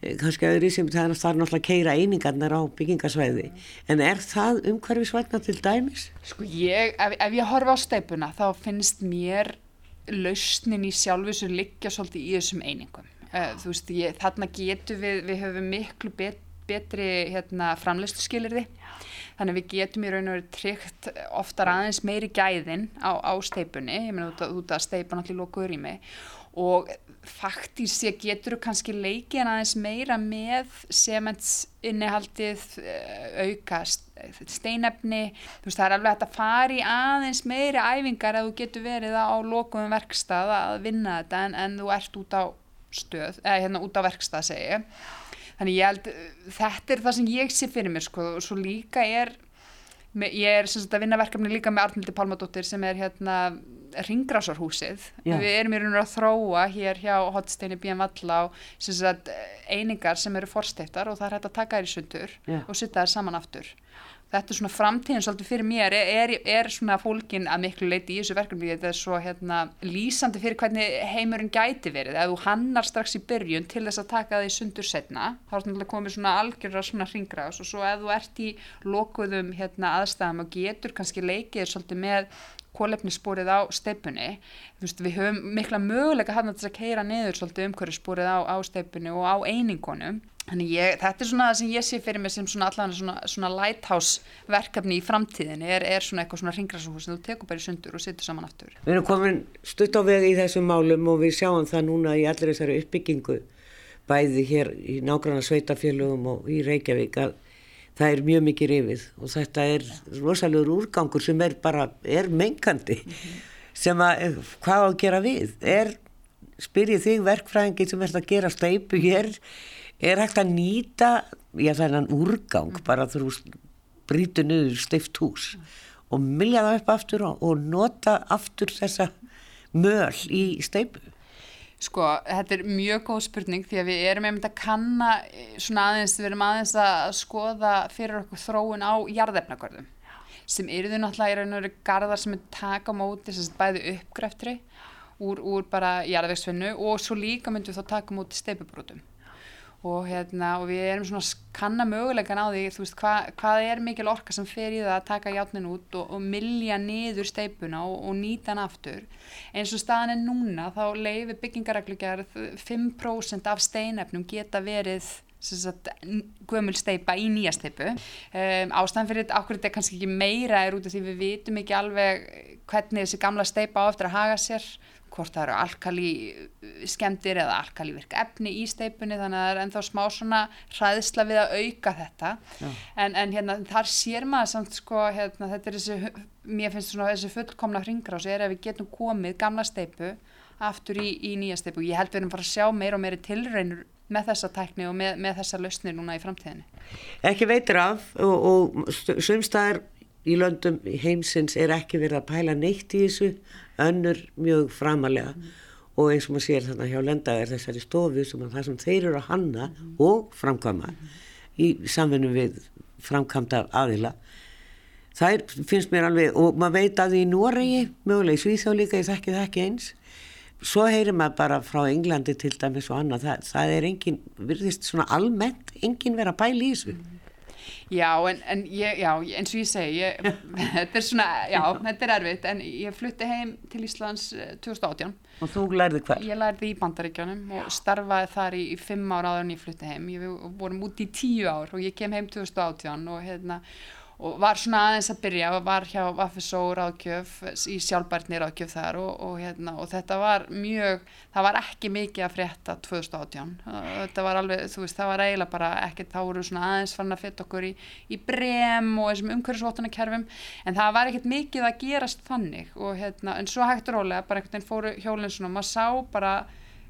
Eh, Kanski að það er náttúrulega að keira einingarnar á byggingasvæði. En er það umhverfisvægna til dæmis? Sko ég, ef, ef ég horfa á steipuna þá finnst mér lausnin í sjálfisur liggja svolítið í þessum einingum uh, þú veist, ég, þarna getum við, við höfum miklu bet, betri hérna, framleistu skilirði þannig við getum í raun og verið tryggt oftar aðeins meiri gæðin á, á steipunni, ég meina þú veist að steipan allir lokuður í mig og faktís ég getur kannski leikin aðeins meira með sementsinnihaldið eh, auka steinefni? Þú veist það er alveg að fara í aðeins meiri æfingar að þú getur verið á lokuðum verkstað að vinna þetta en, en þú ert út á stöð, eða hérna út á verkstað segi þannig ég held þetta er það sem ég sé fyrir mér sko. Og svo líka er ég er sem sagt að vinna verkefni líka með Arnildi Pálmadóttir sem er hérna ringrásarhúsið við erum í raun og að þróa hér hjá hotsteini BM Valla á sem sagt einingar sem eru forsteiftar og það er hægt að taka þær í sundur Já. og sitta þær saman aftur þetta er svona framtíðin svolítið fyrir mér. Er, er, svona fólkin að miklu leiti í þessu verkefni? Þetta er svo hérna, lýsandi fyrir hvernig heimurinn gæti verið. Ef þú hannar strax í byrjun til þess að taka það í sundur setna þá er þetta komið svona algjörða svona hringraðs og svo ef þú ert í lokuðum hérna, aðstæðum og getur kannski leikið svolítið með kólefnissporið á steipunni við höfum mikla möguleika hann að þess að keira niður svolítið umhverfissporið á, á steipunni og á einingunum Þannig ég, þetta er svona það sem ég sé fyrir mig sem svona allavega svona, svona lighthouse verkefni í framtíðinni er, er svona eitthvað svona ringrasúhús sem þú tekur bara í sundur og sittur saman aftur. Við erum komin stutt á vegi í þessum málum og við sjáum það núna í allir þessari uppbyggingu bæði hér í nágranna sveitafélögum og í Reykjavík að það er mjög mikið rifið og þetta er rosalegur úrgangur sem er bara, er mengandi mm -hmm. sem að, hvað á að gera við? Er, spyrjið þig verkfræðingi sem er að gera steipu hér er hægt að nýta já þennan úrgang mm. bara þú brítu niður stift hús mm. og milja það upp aftur og, og nota aftur þessa möl í steipu Sko, þetta er mjög góð spurning því að við erum einmitt að kanna svona aðeins, við erum aðeins að skoða fyrir okkur þróun á jarðefnagörðum sem eru þau náttúrulega í raun og veru garðar sem er taka móti sem bæði uppgreftri úr, úr bara jarðvegsvinnu og svo líka myndum við þá taka móti steipubrótum og, hérna, og við erum svona kanna mögulegan á því veist, hva, hvað er mikil orka sem fer í það að taka játnin út og, og millja niður steipuna og, og nýta hann aftur. Eins og staðan er núna þá leiði byggingareglugjörð 5% af steinefnum geta verið gömul steipa í nýja steipu um, ástæðan fyrir þetta okkur þetta er kannski ekki meira er út af því við vitum ekki alveg hvernig þessi gamla steipa á eftir að haga sér hvort það eru alkali skemdir eða alkali virka efni í steipunni þannig að það er ennþá smá svona hræðsla við að auka þetta. En, en hérna þar sér maður samt sko hérna þetta er þessi, mér finnst svona þessi fullkomna hringrás er að við getum komið gamla steipu aftur í, í nýja steipu og ég held við erum bara að sjá meira og meira tilreinur með þessa tækni og með, með þessa lausnir núna í framtíðinni. Ekki veitir af og, og sumstaðar í löndum heimsins er ekki verið að pæla neitt í þessu önnur mjög framalega mm. og eins og maður sér þarna hjá lenda er þessari stofu sem að það sem þeir eru að hanna mm. og framkama mm. í samfunnu við framkamta aðila það er, finnst mér alveg og maður veit að í Noregi mögulega í Svíþá líka ég þekki það ekki eins svo heyrir maður bara frá Englandi til dæmis og annað það, það er engin, virðist svona almennt engin vera bæl í þessu Já, en, en ég, já, eins og ég segi, ég, þetta er svona, já, þetta er erfitt, en ég flutti heim til Íslands 2018. Eh, og þú lærði hvað? Ég lærði í Bandaríkjónum og starfaði þar í, í fimm ára áður en ég flutti heim. Ég vorum út í tíu ár og ég kem heim 2018 og hérna, og var svona aðeins að byrja og var hjá FSO ráðgjöf í sjálfbærtni ráðgjöf þar og, og, hérna, og þetta var mjög, það var ekki mikið að frétta 2018 þetta var alveg, þú veist, það var eiginlega bara ekkert, þá voru svona aðeins fann að fyrta okkur í, í brem og þessum umhverfisvottunarkerfum en það var ekkert mikið að gerast þannig og hérna, en svo hægt rólega, bara einhvern veginn fóru hjólinn svona, maður sá bara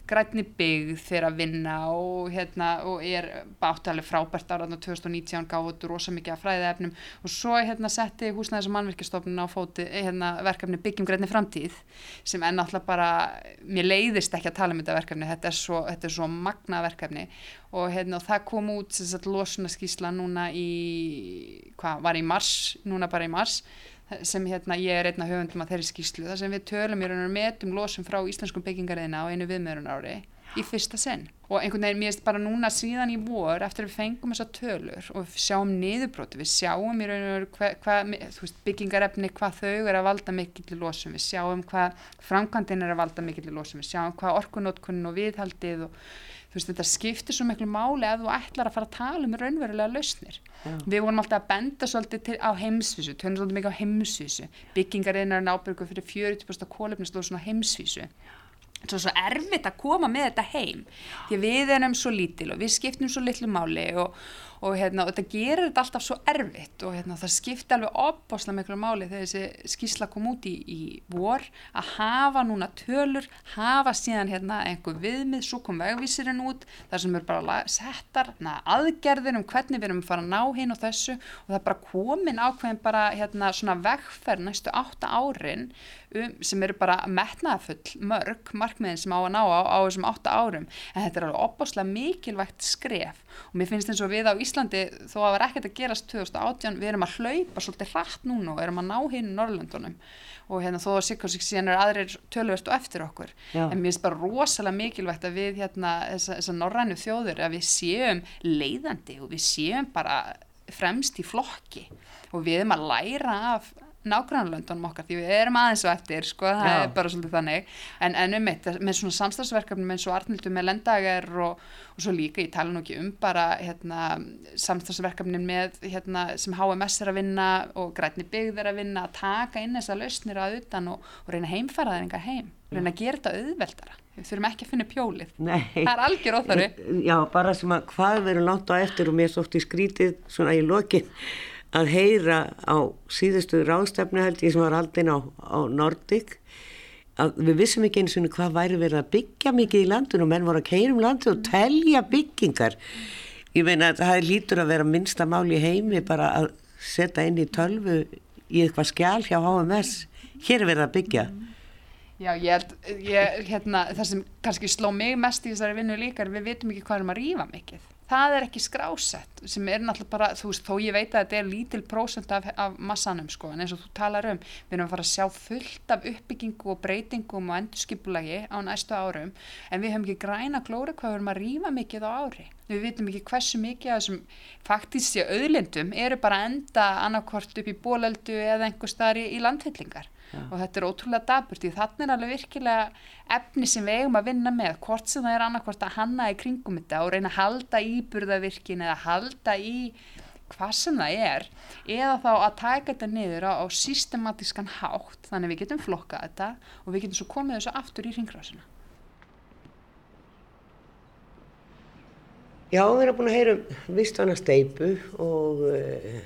grætni byggð fyrir að vinna og, hérna, og er báttalega frábært ára 2019 gáðu rosa mikið af fræðefnum og svo hérna, setti húsnæðis og mannverkistofnun á fóti hérna, verkefni byggjum grætni framtíð sem enn alltaf bara mér leiðist ekki að tala um þetta verkefni þetta er svo, þetta er svo magna verkefni. Og, hérna, og það kom út losunaskísla núna í hvað var í mars, núna bara í mars sem hérna ég er einna höfundum að þeirri skýslu þar sem við tölum í raun og metum losum frá íslenskum byggingariðina á einu viðmjörun ári í fyrsta senn og einhvern veginn mér erst bara núna síðan í vor eftir að við fengum þessa tölur og við sjáum niðurbróti, við sjáum í raun og hva, hva, veist, byggingarefni hvað þau er að valda mikill í losum við sjáum hvað framkvæmdinn er að valda mikill í losum við sjáum hvað orkunótkunn og viðhaldið og veist þetta skiptir svo miklu máli að þú ætlar að fara að tala um raunverulega lausnir. Já. við vorum alltaf að benda svolítið til, á heimsvísu, tönum svolítið mikið á heimsvísu. Byggingarinn er nábyrgu fyrir 40% kólefnislósun á heimsvísu. Svo, svo erfitt að koma með þetta heim því við erum svo lítil og við skiptum svo litlu máli og og, hérna, og þetta gerir þetta alltaf svo erfitt og hérna, það skipti alveg opbáslega miklu máli þegar þessi skísla kom út í, í vor að hafa núna tölur, hafa síðan hérna, einhver viðmið, svo kom vegvísirinn út þar sem er bara settar na, aðgerðir um hvernig við erum að fara að ná hinn og þessu og það er bara komin ákveðin bara hérna, svona vegferð næstu átta árin um, sem eru bara metnaðafull mörg markmiðin sem á að ná á, á þessum átta árum. En þetta er alveg opbáslega mikilvægt skref og mér finnst eins og við á Íslandi þó að það var ekkert að gerast 2018 við erum að hlaupa svolítið hratt núna og erum að ná hinn í Norrlöndunum og hérna þó að Sikkorsík síðan er aðrir tölverst og eftir okkur Já. en mér finnst bara rosalega mikilvægt að við hérna þessa, þessa norrænu þjóður að við séum leiðandi og við séum bara fremst í flokki og við erum að læra af nágrannlöndunum okkar því við erum aðeins og eftir sko, það Já. er bara svolítið þannig. En, en um mitt, með svona samstagsverkefni eins og Arnildur með lendager og, og svo líka, ég tala nú ekki um bara hérna, samstagsverkefni með hérna, sem HMS er að vinna og Grætni byggð er að vinna að taka inn þessa lausnir að utan og, og reyna heimfara það enga heim, reyna að gera þetta auðveldara. Við þurfum ekki að finna pjólið. Nei. það er algjör óþarri Já, bara sem að hvað verður langt á eftir og mér í skrítið svona í lokin að heyra á síðustu ráðstefnu held ég sem var aldinn á, á Nordic að við vissum ekki eins og hvað væri verið að byggja mikið í landinu. Og menn voru að keira um landu og telja byggingar. Ég meina að það lítur að vera minnsta máli í heimi bara að setja inn í tölvu í eitthvað skjál hjá HMS hér er verið að byggja. Já, ég held, ég, hérna, það sem kannski sló mig mest í þessari vinnu líka er við vitum ekki hvað er um að rýfa mikið það er ekki skrásett sem er náttúrulega bara, þú veist, þó ég veit að þetta er lítil prósent af, af massanum sko, en eins og þú talar um, við erum að fara að sjá fullt af uppbyggingu og breytingum og endurskipulagi á næstu árum en við höfum ekki græna glóri hvað við höfum að rýfa mikið á ári. Við vitum ekki hversu mikið af þessum faktísja auðlindum eru bara enda annarkvort upp í bóleldu eða einhver staðar í, í landfyllingar Já. og þetta er ótrúlega daburt því þannig er alveg virkilega efni sem við eigum að vinna með hvort sem það er annarkvort að hanna í kringum þetta og reyna að halda í burðavirkin eða halda í hvað sem það er eða þá að taka þetta niður á, á systematískan hátt þannig að við getum flokkað þetta og við getum svo komið þessu aftur í ringrásina. Já, við erum búin að heyra um vistana steipu og, eh,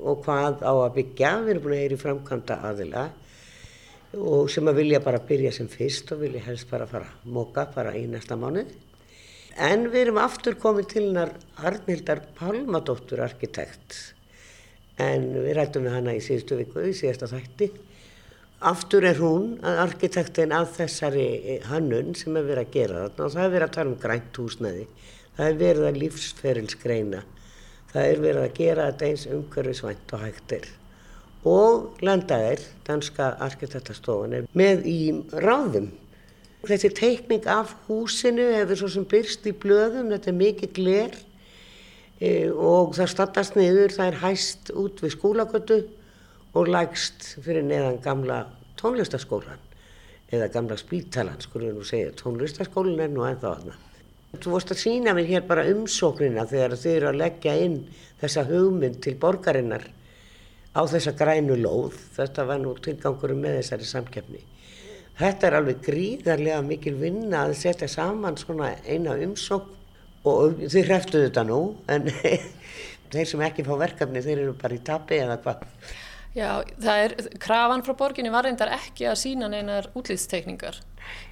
og hvað á að byggja. Við erum búin að heyra í framkvæmda aðila og sem að vilja bara byrja sem fyrst og vilja helst bara fara að móka bara í næsta mánuð. En við erum aftur komið til hennar Arnildar Palmadóttur arkitekt en við rættum við hana í síðustu viku, í síðasta þætti. Aftur er hún arkitektin af þessari hannun sem er verið að gera þarna og það er verið að tala um grænt húsnæði. Það er verið að lífsferilsgreina. Það er verið að gera þetta eins umhverfisvænt og hægtir. Og landaðir, danska arkitektastofan, með í ráðum. Þessi teikning af húsinu hefur svo sem byrst í blöðum, þetta er mikið gler e, og það standast niður, það er hæst út við skólagötu og lægst fyrir neðan gamla tónlistaskólan eða gamla spítalan, við nú segja, tónlistaskólan er nú ennþá aðna. Þú vorst að sína mér hér bara umsóknina þegar þið eru að leggja inn þessa hugmynd til borgarinnar á þessa grænu lóð, þetta var nú tilgangurum með þessari samkefni. Þetta er alveg gríðarlega mikil vinna að setja saman svona eina umsók og þið hreftuðu þetta nú en þeir sem ekki fá verkefni þeir eru bara í tapi eða hvað. Já, það er, krafan frá borginni var reyndar ekki að sína neinar útlýðstekningar.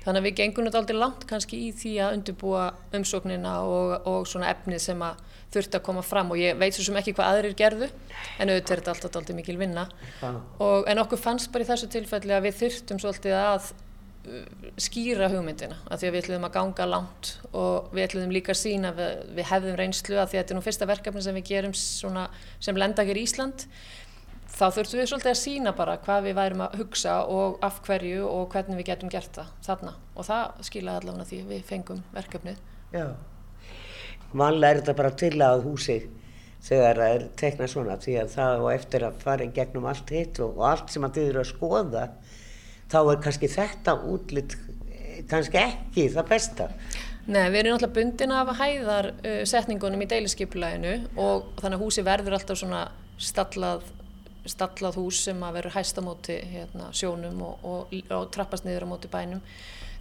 Þannig að við gengum þetta aldrei langt kannski í því að undirbúa umsóknina og, og svona efnið sem að þurfti að koma fram. Og ég veit svo sem ekki hvað aðrir gerðu en auðvitað er þetta alltaf alltaf mikil vinna. Og, en okkur fannst bara í þessu tilfelli að við þurftum svolítið að uh, skýra hugmyndina að því að við ætluðum að ganga langt og við ætluðum líka að sína við, við hefðum reynslu að því að þetta er nú fyrsta verkefni sem við gerum svona, sem lendakir Ísland þá þurftum við svolítið að sína bara hvað við værum að hugsa og af hverju og hvernig við getum gert það þarna. Og það skilaði allavega því við fengum verkefnið. Já. Vanlega er þetta bara til að húsi þegar það er teknað svona því að það og eftir að fara í gegnum allt hitt og, og allt sem að þið eru að skoða þá er kannski þetta útlitt kannski ekki það besta. Nei, við erum náttúrulega bundin af hæðar uh, setningunum í deiliskypulæginu og þannig að húsi verður alltaf svona stallað, stallað hús sem að verður hæsta móti hérna, sjónum og, og, og trappast niður á móti bænum.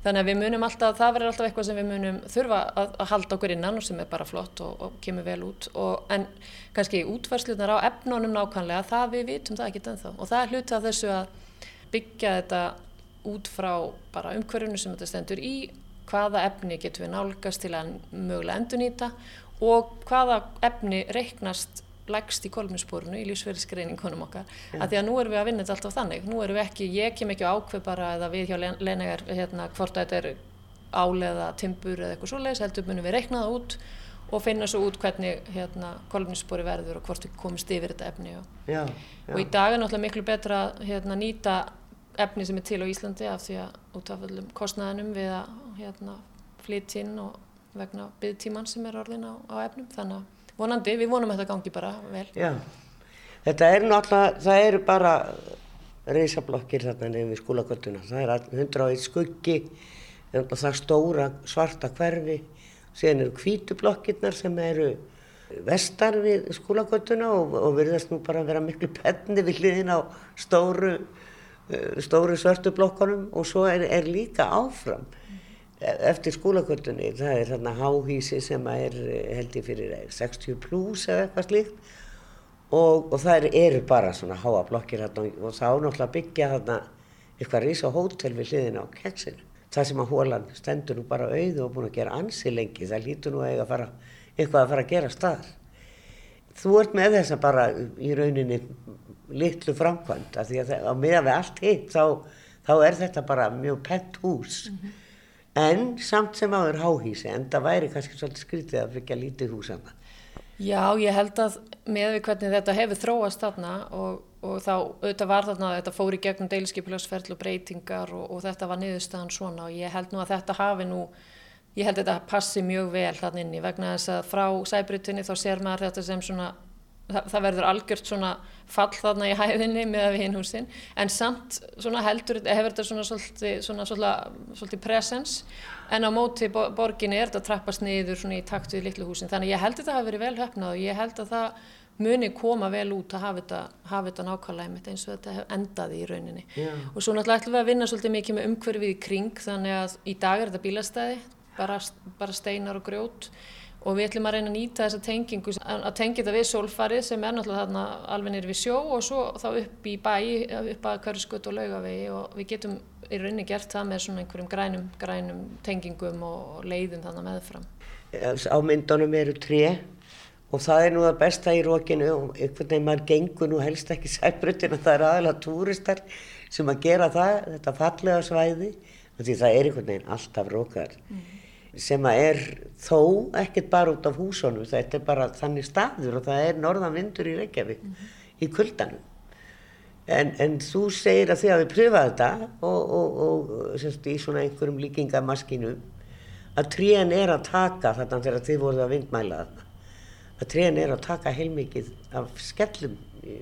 Þannig að við munum alltaf, það verður alltaf eitthvað sem við munum þurfa að, að halda okkur innan og sem er bara flott og, og kemur vel út. En kannski útvarslunar á efnunum nákvæmlega, það við vitum það ekki ennþá. Og það er hluti af þessu að byggja þetta út frá bara umhverjunu sem þetta stendur í, hvaða efni getur við nálgast til að mögulega endunýta og hvaða efni reiknast lægst í kolminsporunu í lífsverðisgreiningunum okkar ja. að því að nú erum við að vinna þetta alltaf þannig nú erum við ekki, ég kem ekki ákveð bara eða við hjá lenegar hérna, hvort þetta er áleða, timbur eða eitthvað svo leiðis heldur munum við reiknaða út og finna svo út hvernig hérna, kolminspori verður og hvort við komist yfir þetta efni og, já, já. og í dag er náttúrulega miklu betra hérna, nýta efni sem er til á Íslandi af því að út af öllum kostnæðinum við að hérna, flytinn og vegna byggtíman sem er orðin á, á efnum þannig að vonandi, við vonum að þetta gangi bara vel. Já, þetta er náttúrulega, það eru bara reysablokkir þarna nefnir skólagölduna, það er 101 skuggi, það stóra svarta hverfi, síðan eru kvítublokkirnar sem eru vestar við skólagölduna og, og verðast nú bara að vera miklu penni við hliðin á stóru, eh, stóru svörtu blokkanum og svo er, er líka áfram eftir skólagöldunni, það er þarna háhísi sem er held ég fyrir 60 pluss eða eitthvað slíkt og, og það eru bara svona háa blokkir þarna og þá náttúrulega byggja þarna eitthvað rísa hótel við hliðin á keksinu. Það sem að hólan stendur nú bara auðu og búin að gera ansi lengi, það lítur nú að fara, eitthvað að fara að gera staðar. Þú ert með þess að bara í rauninni litlu framkvæmt, að því að það, á meðan við allt hitt þá, þá er þetta bara mjög pent hús. Mm -hmm en samt sem áður háhísi en það væri kannski svolítið skrítið að byggja lítið hús það. Já, ég held að með við hvernig þetta hefur þróast þarna og, og þá auðvitað var þarna að þetta fóri gegnum deilskipilagsferðlu breytingar og, og þetta var niðurstaðan svona og ég held nú að þetta hafi nú, ég held þetta passi mjög vel þarna inni vegna þess að frá sæbrytunni þá sér maður þetta sem svona það, það verður algjört svona fall þarna í hæðinni með að við hinn húsin en samt svona heldur hefur þetta svona svolítið, svona, svolítið, presens en á móti borginni er þetta trappast niður svona í takt við litlu húsin þannig ég held að þetta hafi verið vel höfnað og ég held að það muni koma vel út að hafa þetta, hafa þetta nákvæmlega einmitt eins og þetta endaði í rauninni. Já. Og svo náttúrulega ætlum við að vinna svolítið mikið með umhverfið í kring þannig að í dag er þetta bílastæði, bara, bara steinar og grjót og við ætlum að reyna að nýta þessa tengingu að tengja þetta við sólfarið sem er náttúrulega þarna alveg nýri við sjó og svo þá upp í bæ, upp að hverjusgut og laugavegi og við getum í rauninni gert það með svona einhverjum grænum, grænum tengingum og leiðum þannig meðfram. Á myndunum eru tré og það er nú það besta í rókinu og einhvern veginn maður gengur nú helst ekki sæbrutin að það er aðalega túristar sem að gera það, þetta fallega svæði því það er einhvern veginn alltaf rókar mm. Sem er þó ekkert bara út af húsunum þetta er bara þannig staður og það er norðan vindur í Reykjavík mm. í kuldanum en, en þú segir að því að við pröfa þetta og, og, og semst, í svona einhverjum líkingamaskinu að trían er að taka þarna þegar þið voruð að vindmæla þarna að trén er að taka heilmikið af skellum í,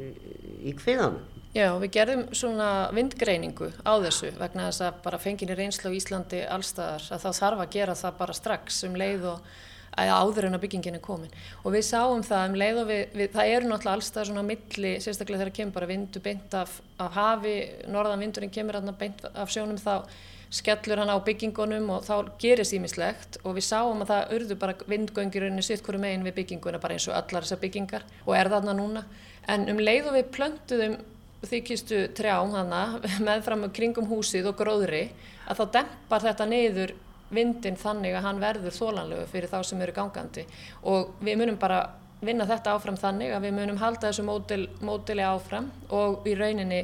í kviðanum. Já, við gerðum svona vindgreiningu á þessu vegna þess að bara fenginni reynslu á Íslandi allstaðar að þá þarf að gera það bara strax um leið og áður en að byggingin er komin. Og við sáum það um leið og við, við það eru náttúrulega allstaðar svona milli, sérstaklega þegar kemur bara vindu beint af, af hafi, norðan vindurinn kemur beint af sjónum þá skellur hann á byggingunum og þá gerist ímislegt og við sáum að það urðu bara vindgöngirunni sitt hverju megin við bygginguna bara eins og allar þessar byggingar og er þarna núna. En um leið og við plöntuðum þykistu trjám hana meðfram kringum húsið og gróðri að þá dempar þetta neyður vindin þannig að hann verður þólanlegu fyrir þá sem eru gangandi. Og við munum bara vinna þetta áfram þannig að við munum halda þessu módeli módel áfram og í rauninni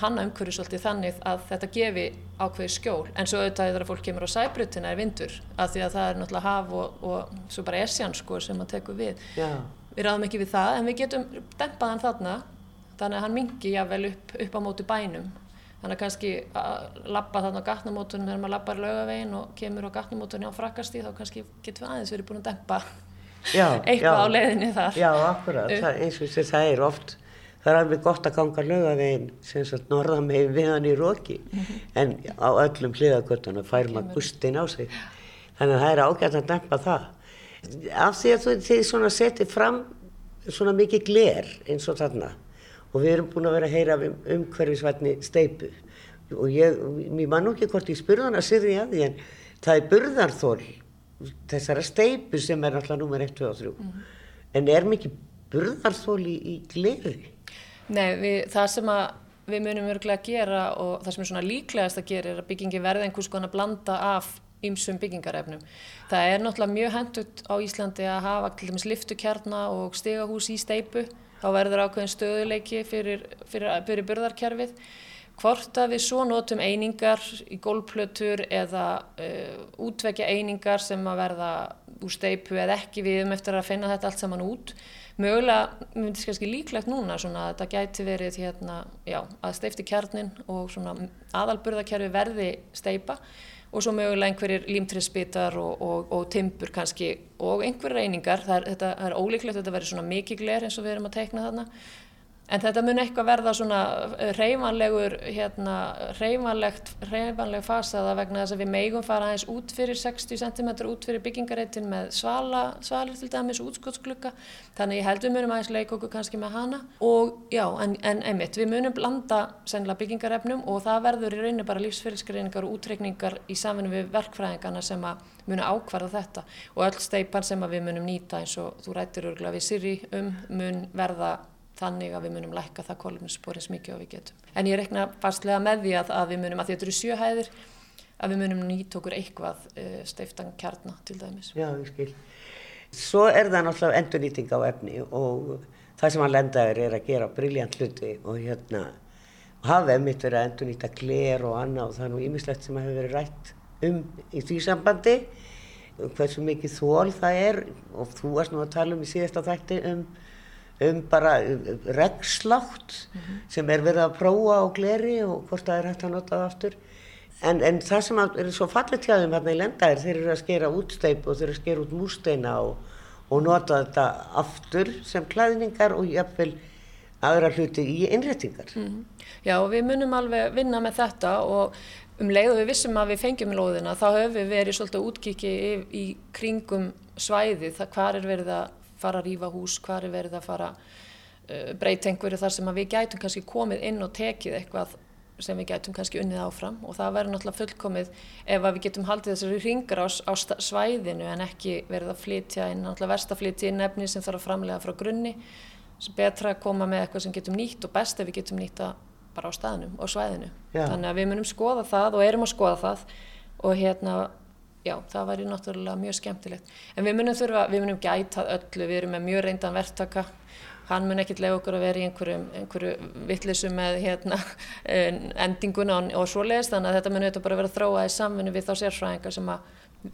hanna umhverju svolítið þannig að þetta gefi ákveði skjól. En svo auðvitað þegar fólk kemur á sæbrutina er vindur af því að það er náttúrulega haf og, og svo bara esjan sko sem að teku við. Já. við ráðum ekki við það en við getum dempað hann þarna þannig að hann mingi jável upp, upp á mótu bænum. Þannig að kannski að lappa þarna á gatnamótunum þegar maður lappar lögavegin og kemur á gatnamótunum á frakasti þá kannski getum við aðeins verið búin að dempa já, eitthvað já, á leiðinni þar. Já, akkurat, það, eins og þess að það er oft það er alveg gott að ganga lögavegin sem sagt norðan með við hann í róki mm -hmm. en á öllum hliðagöttunum fær maður gustin á sig. Þannig að það er ágætt að nefna það. Af því að þið svona setið fram svona mikið gler eins og þarna og við erum búin að vera að heyra um umhverfisvætni steipu og ég, mér mann ekki hvort ég spurði hann að syrði að því en það er burðarþól þessara steipu sem er alltaf nummer 1, 2 og 3 mm en er mikið burðarþól í, í gleri Nei, við, það sem við munum örglega að gera og það sem er svona líklegast að gera er að byggingi verði einhvers konar blanda af ymsum byggingarefnum. Það er náttúrulega mjög hendut á Íslandi að hafa til dæmis liftukjarna og stegahús í steipu. Þá verður ákveðin stöðuleiki fyrir, fyrir, fyrir börðarkerfið. Hvort að við svo notum einingar í gólplötur eða uh, útvekja einingar sem að verða úr steipu eða ekki við um eftir að finna þetta allt saman út mögulega, mér finnst kannski líklegt núna svona að þetta gæti verið hérna, já, að steifti kjarnin og aðalburðakerfi verði steipa og svo mögulega einhverjir límtrisbitar og, og, og timpur kannski og einhverjir reyningar, það er, þetta, það er ólíklegt að þetta verði svona mikið gler eins og við erum að teikna þarna En þetta mun eitthvað verða svona reymanlegur, hérna, reymanlegt, reymanleg fasaða vegna þess að við megum fara aðeins út fyrir 60 cm út fyrir byggingareitin með svala, svalir til dæmis, útskottsklukka. Þannig ég held við munum aðeins leika okkur kannski með hana. Og já, en, en einmitt, við munum blanda sennilega byggingarefnum og það verður í rauninni bara lífsfyrirskreiningar og útreikningar í samfunni við verkfræðingarna sem að munu ákvarða þetta. Og öll steipan sem við munum nýta eins og þú rættir örgulega við Siri um mun verða þannig að við munum lækka það kólumspórins mikið og við getum. En ég rekna fastlega með því að, að við munum, að þetta eru sjöhæðir, að við munum nýtt okkur eitthvað uh, steiftan kjarnar til dæmis. Já, ég skil. Svo er það náttúrulega endurnýting á efni og það sem hann lendaður er að gera briljant hluti og hérna hafa emitt verið að endurnýta gler og annað og það er nú ímislegt sem hefur verið rætt um í því sambandi hversu mikið þól það er og þú varst nú að tala um í síðasta þætti um um bara regnslátt mm -hmm. sem er verið að prófa á gleri og hvort það er hægt að nota það aftur en, en það sem er svo fallet hjá þeim hérna í lendaðir þeir eru að skera út steip og þeir eru að skera út músteina og, og nota þetta aftur sem klæðningar og jafnvel aðra hluti í innréttingar mm -hmm. Já og við munum alveg vinna með þetta og um leið og við vissum að við fengjum lóðina þá höfum við verið svolítið útkiki í, í kringum svæði það hvar er verið að fara að rýfa hús, hvað er verið að fara uh, breyta einhverju þar sem við gætum kannski komið inn og tekið eitthvað sem við gætum kannski unnið áfram og það verður náttúrulega fullkomið ef við getum haldið þessari ringar á, á svæðinu en ekki verið að flytja inn, náttúrulega verst að flytja inn efni sem þarf að framlega frá grunni sem betra að koma með eitthvað sem getum nýtt og best ef við getum nýtta bara á staðnum og svæðinu. Já. Þannig að við munum skoða það og erum að skoða það og hérna, já, það væri náttúrulega mjög skemmtilegt. En við munum þurfa, við munum gæta öllu, við erum með mjög reyndan verktaka hann mun ekkert lega okkur að vera í einhverju, einhverju vittlisu með hérna, endinguna og, og svoleiðist þannig að þetta mun auðvitað bara vera þróað í samfunni við þá sérfræðingar sem að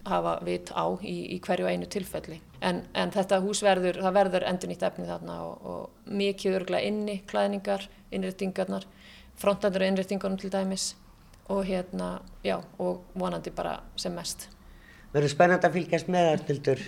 hafa vit á í, í hverju einu tilfelli. En, en þetta hús verður, það verður endur nýtt efni þarna og, og mikið örglega inni, klæðningar, innréttingarnar, frontandur og innréttingarnum til dæmis og hérna, já, og vonandi bara sem mest. Verður spennand að fylgjast með það,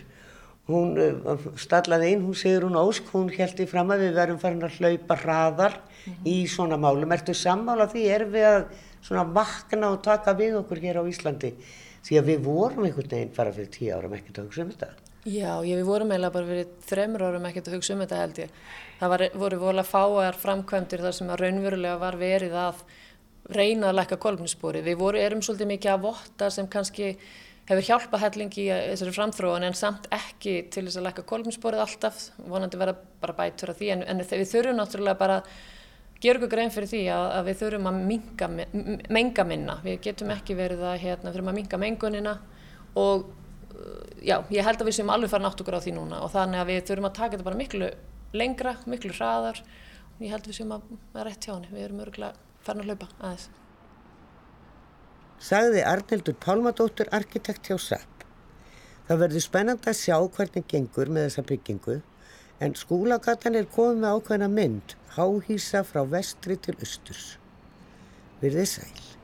Hún uh, stallaði inn, hún segir hún ósk, hún held í fram að við verðum farin að hlaupa hraðar mm -hmm. í svona málum. Ertu sammála því, er við að svona vakna og taka við okkur hér á Íslandi? Því að við vorum einhvern veginn fara fyrir tíu árum ekkert að hugsa um þetta. Já, ég, við vorum eiginlega bara fyrir þremur árum ekkert að hugsa um þetta held ég. Það var, voru volið að fáar framkvæmdir þar sem að raunverulega var verið að reyna að lækka kolmnispori. Við voru, erum svolítið mikið að votta sem kannski hefur hjálpað hellingi í þessari framþróun en samt ekki til þess að lækka kolminsporið alltaf, vonandi verða bara bætur af því en, en við þurfum náttúrulega bara gera okkur grein fyrir því að, að við þurfum að minga, menga minna, við getum ekki verið að hérna, þurfum að minga mengunina og já, ég held að við séum alveg fara nátt okkur á því núna. Og þannig að við þurfum að taka þetta bara miklu lengra, miklu hraðar. Og ég held að við séum að vera rétt hjá henni, við erum örgulega farin að hlaupa aðeins sagði Arnildur Pálmadóttur arkitekt hjá SAP. Það verður spennand að sjá hvernig gengur með þessa byggingu en skúlagatan er komið með ákveðna mynd, háhísa frá vestri til austurs. Virðið sæl.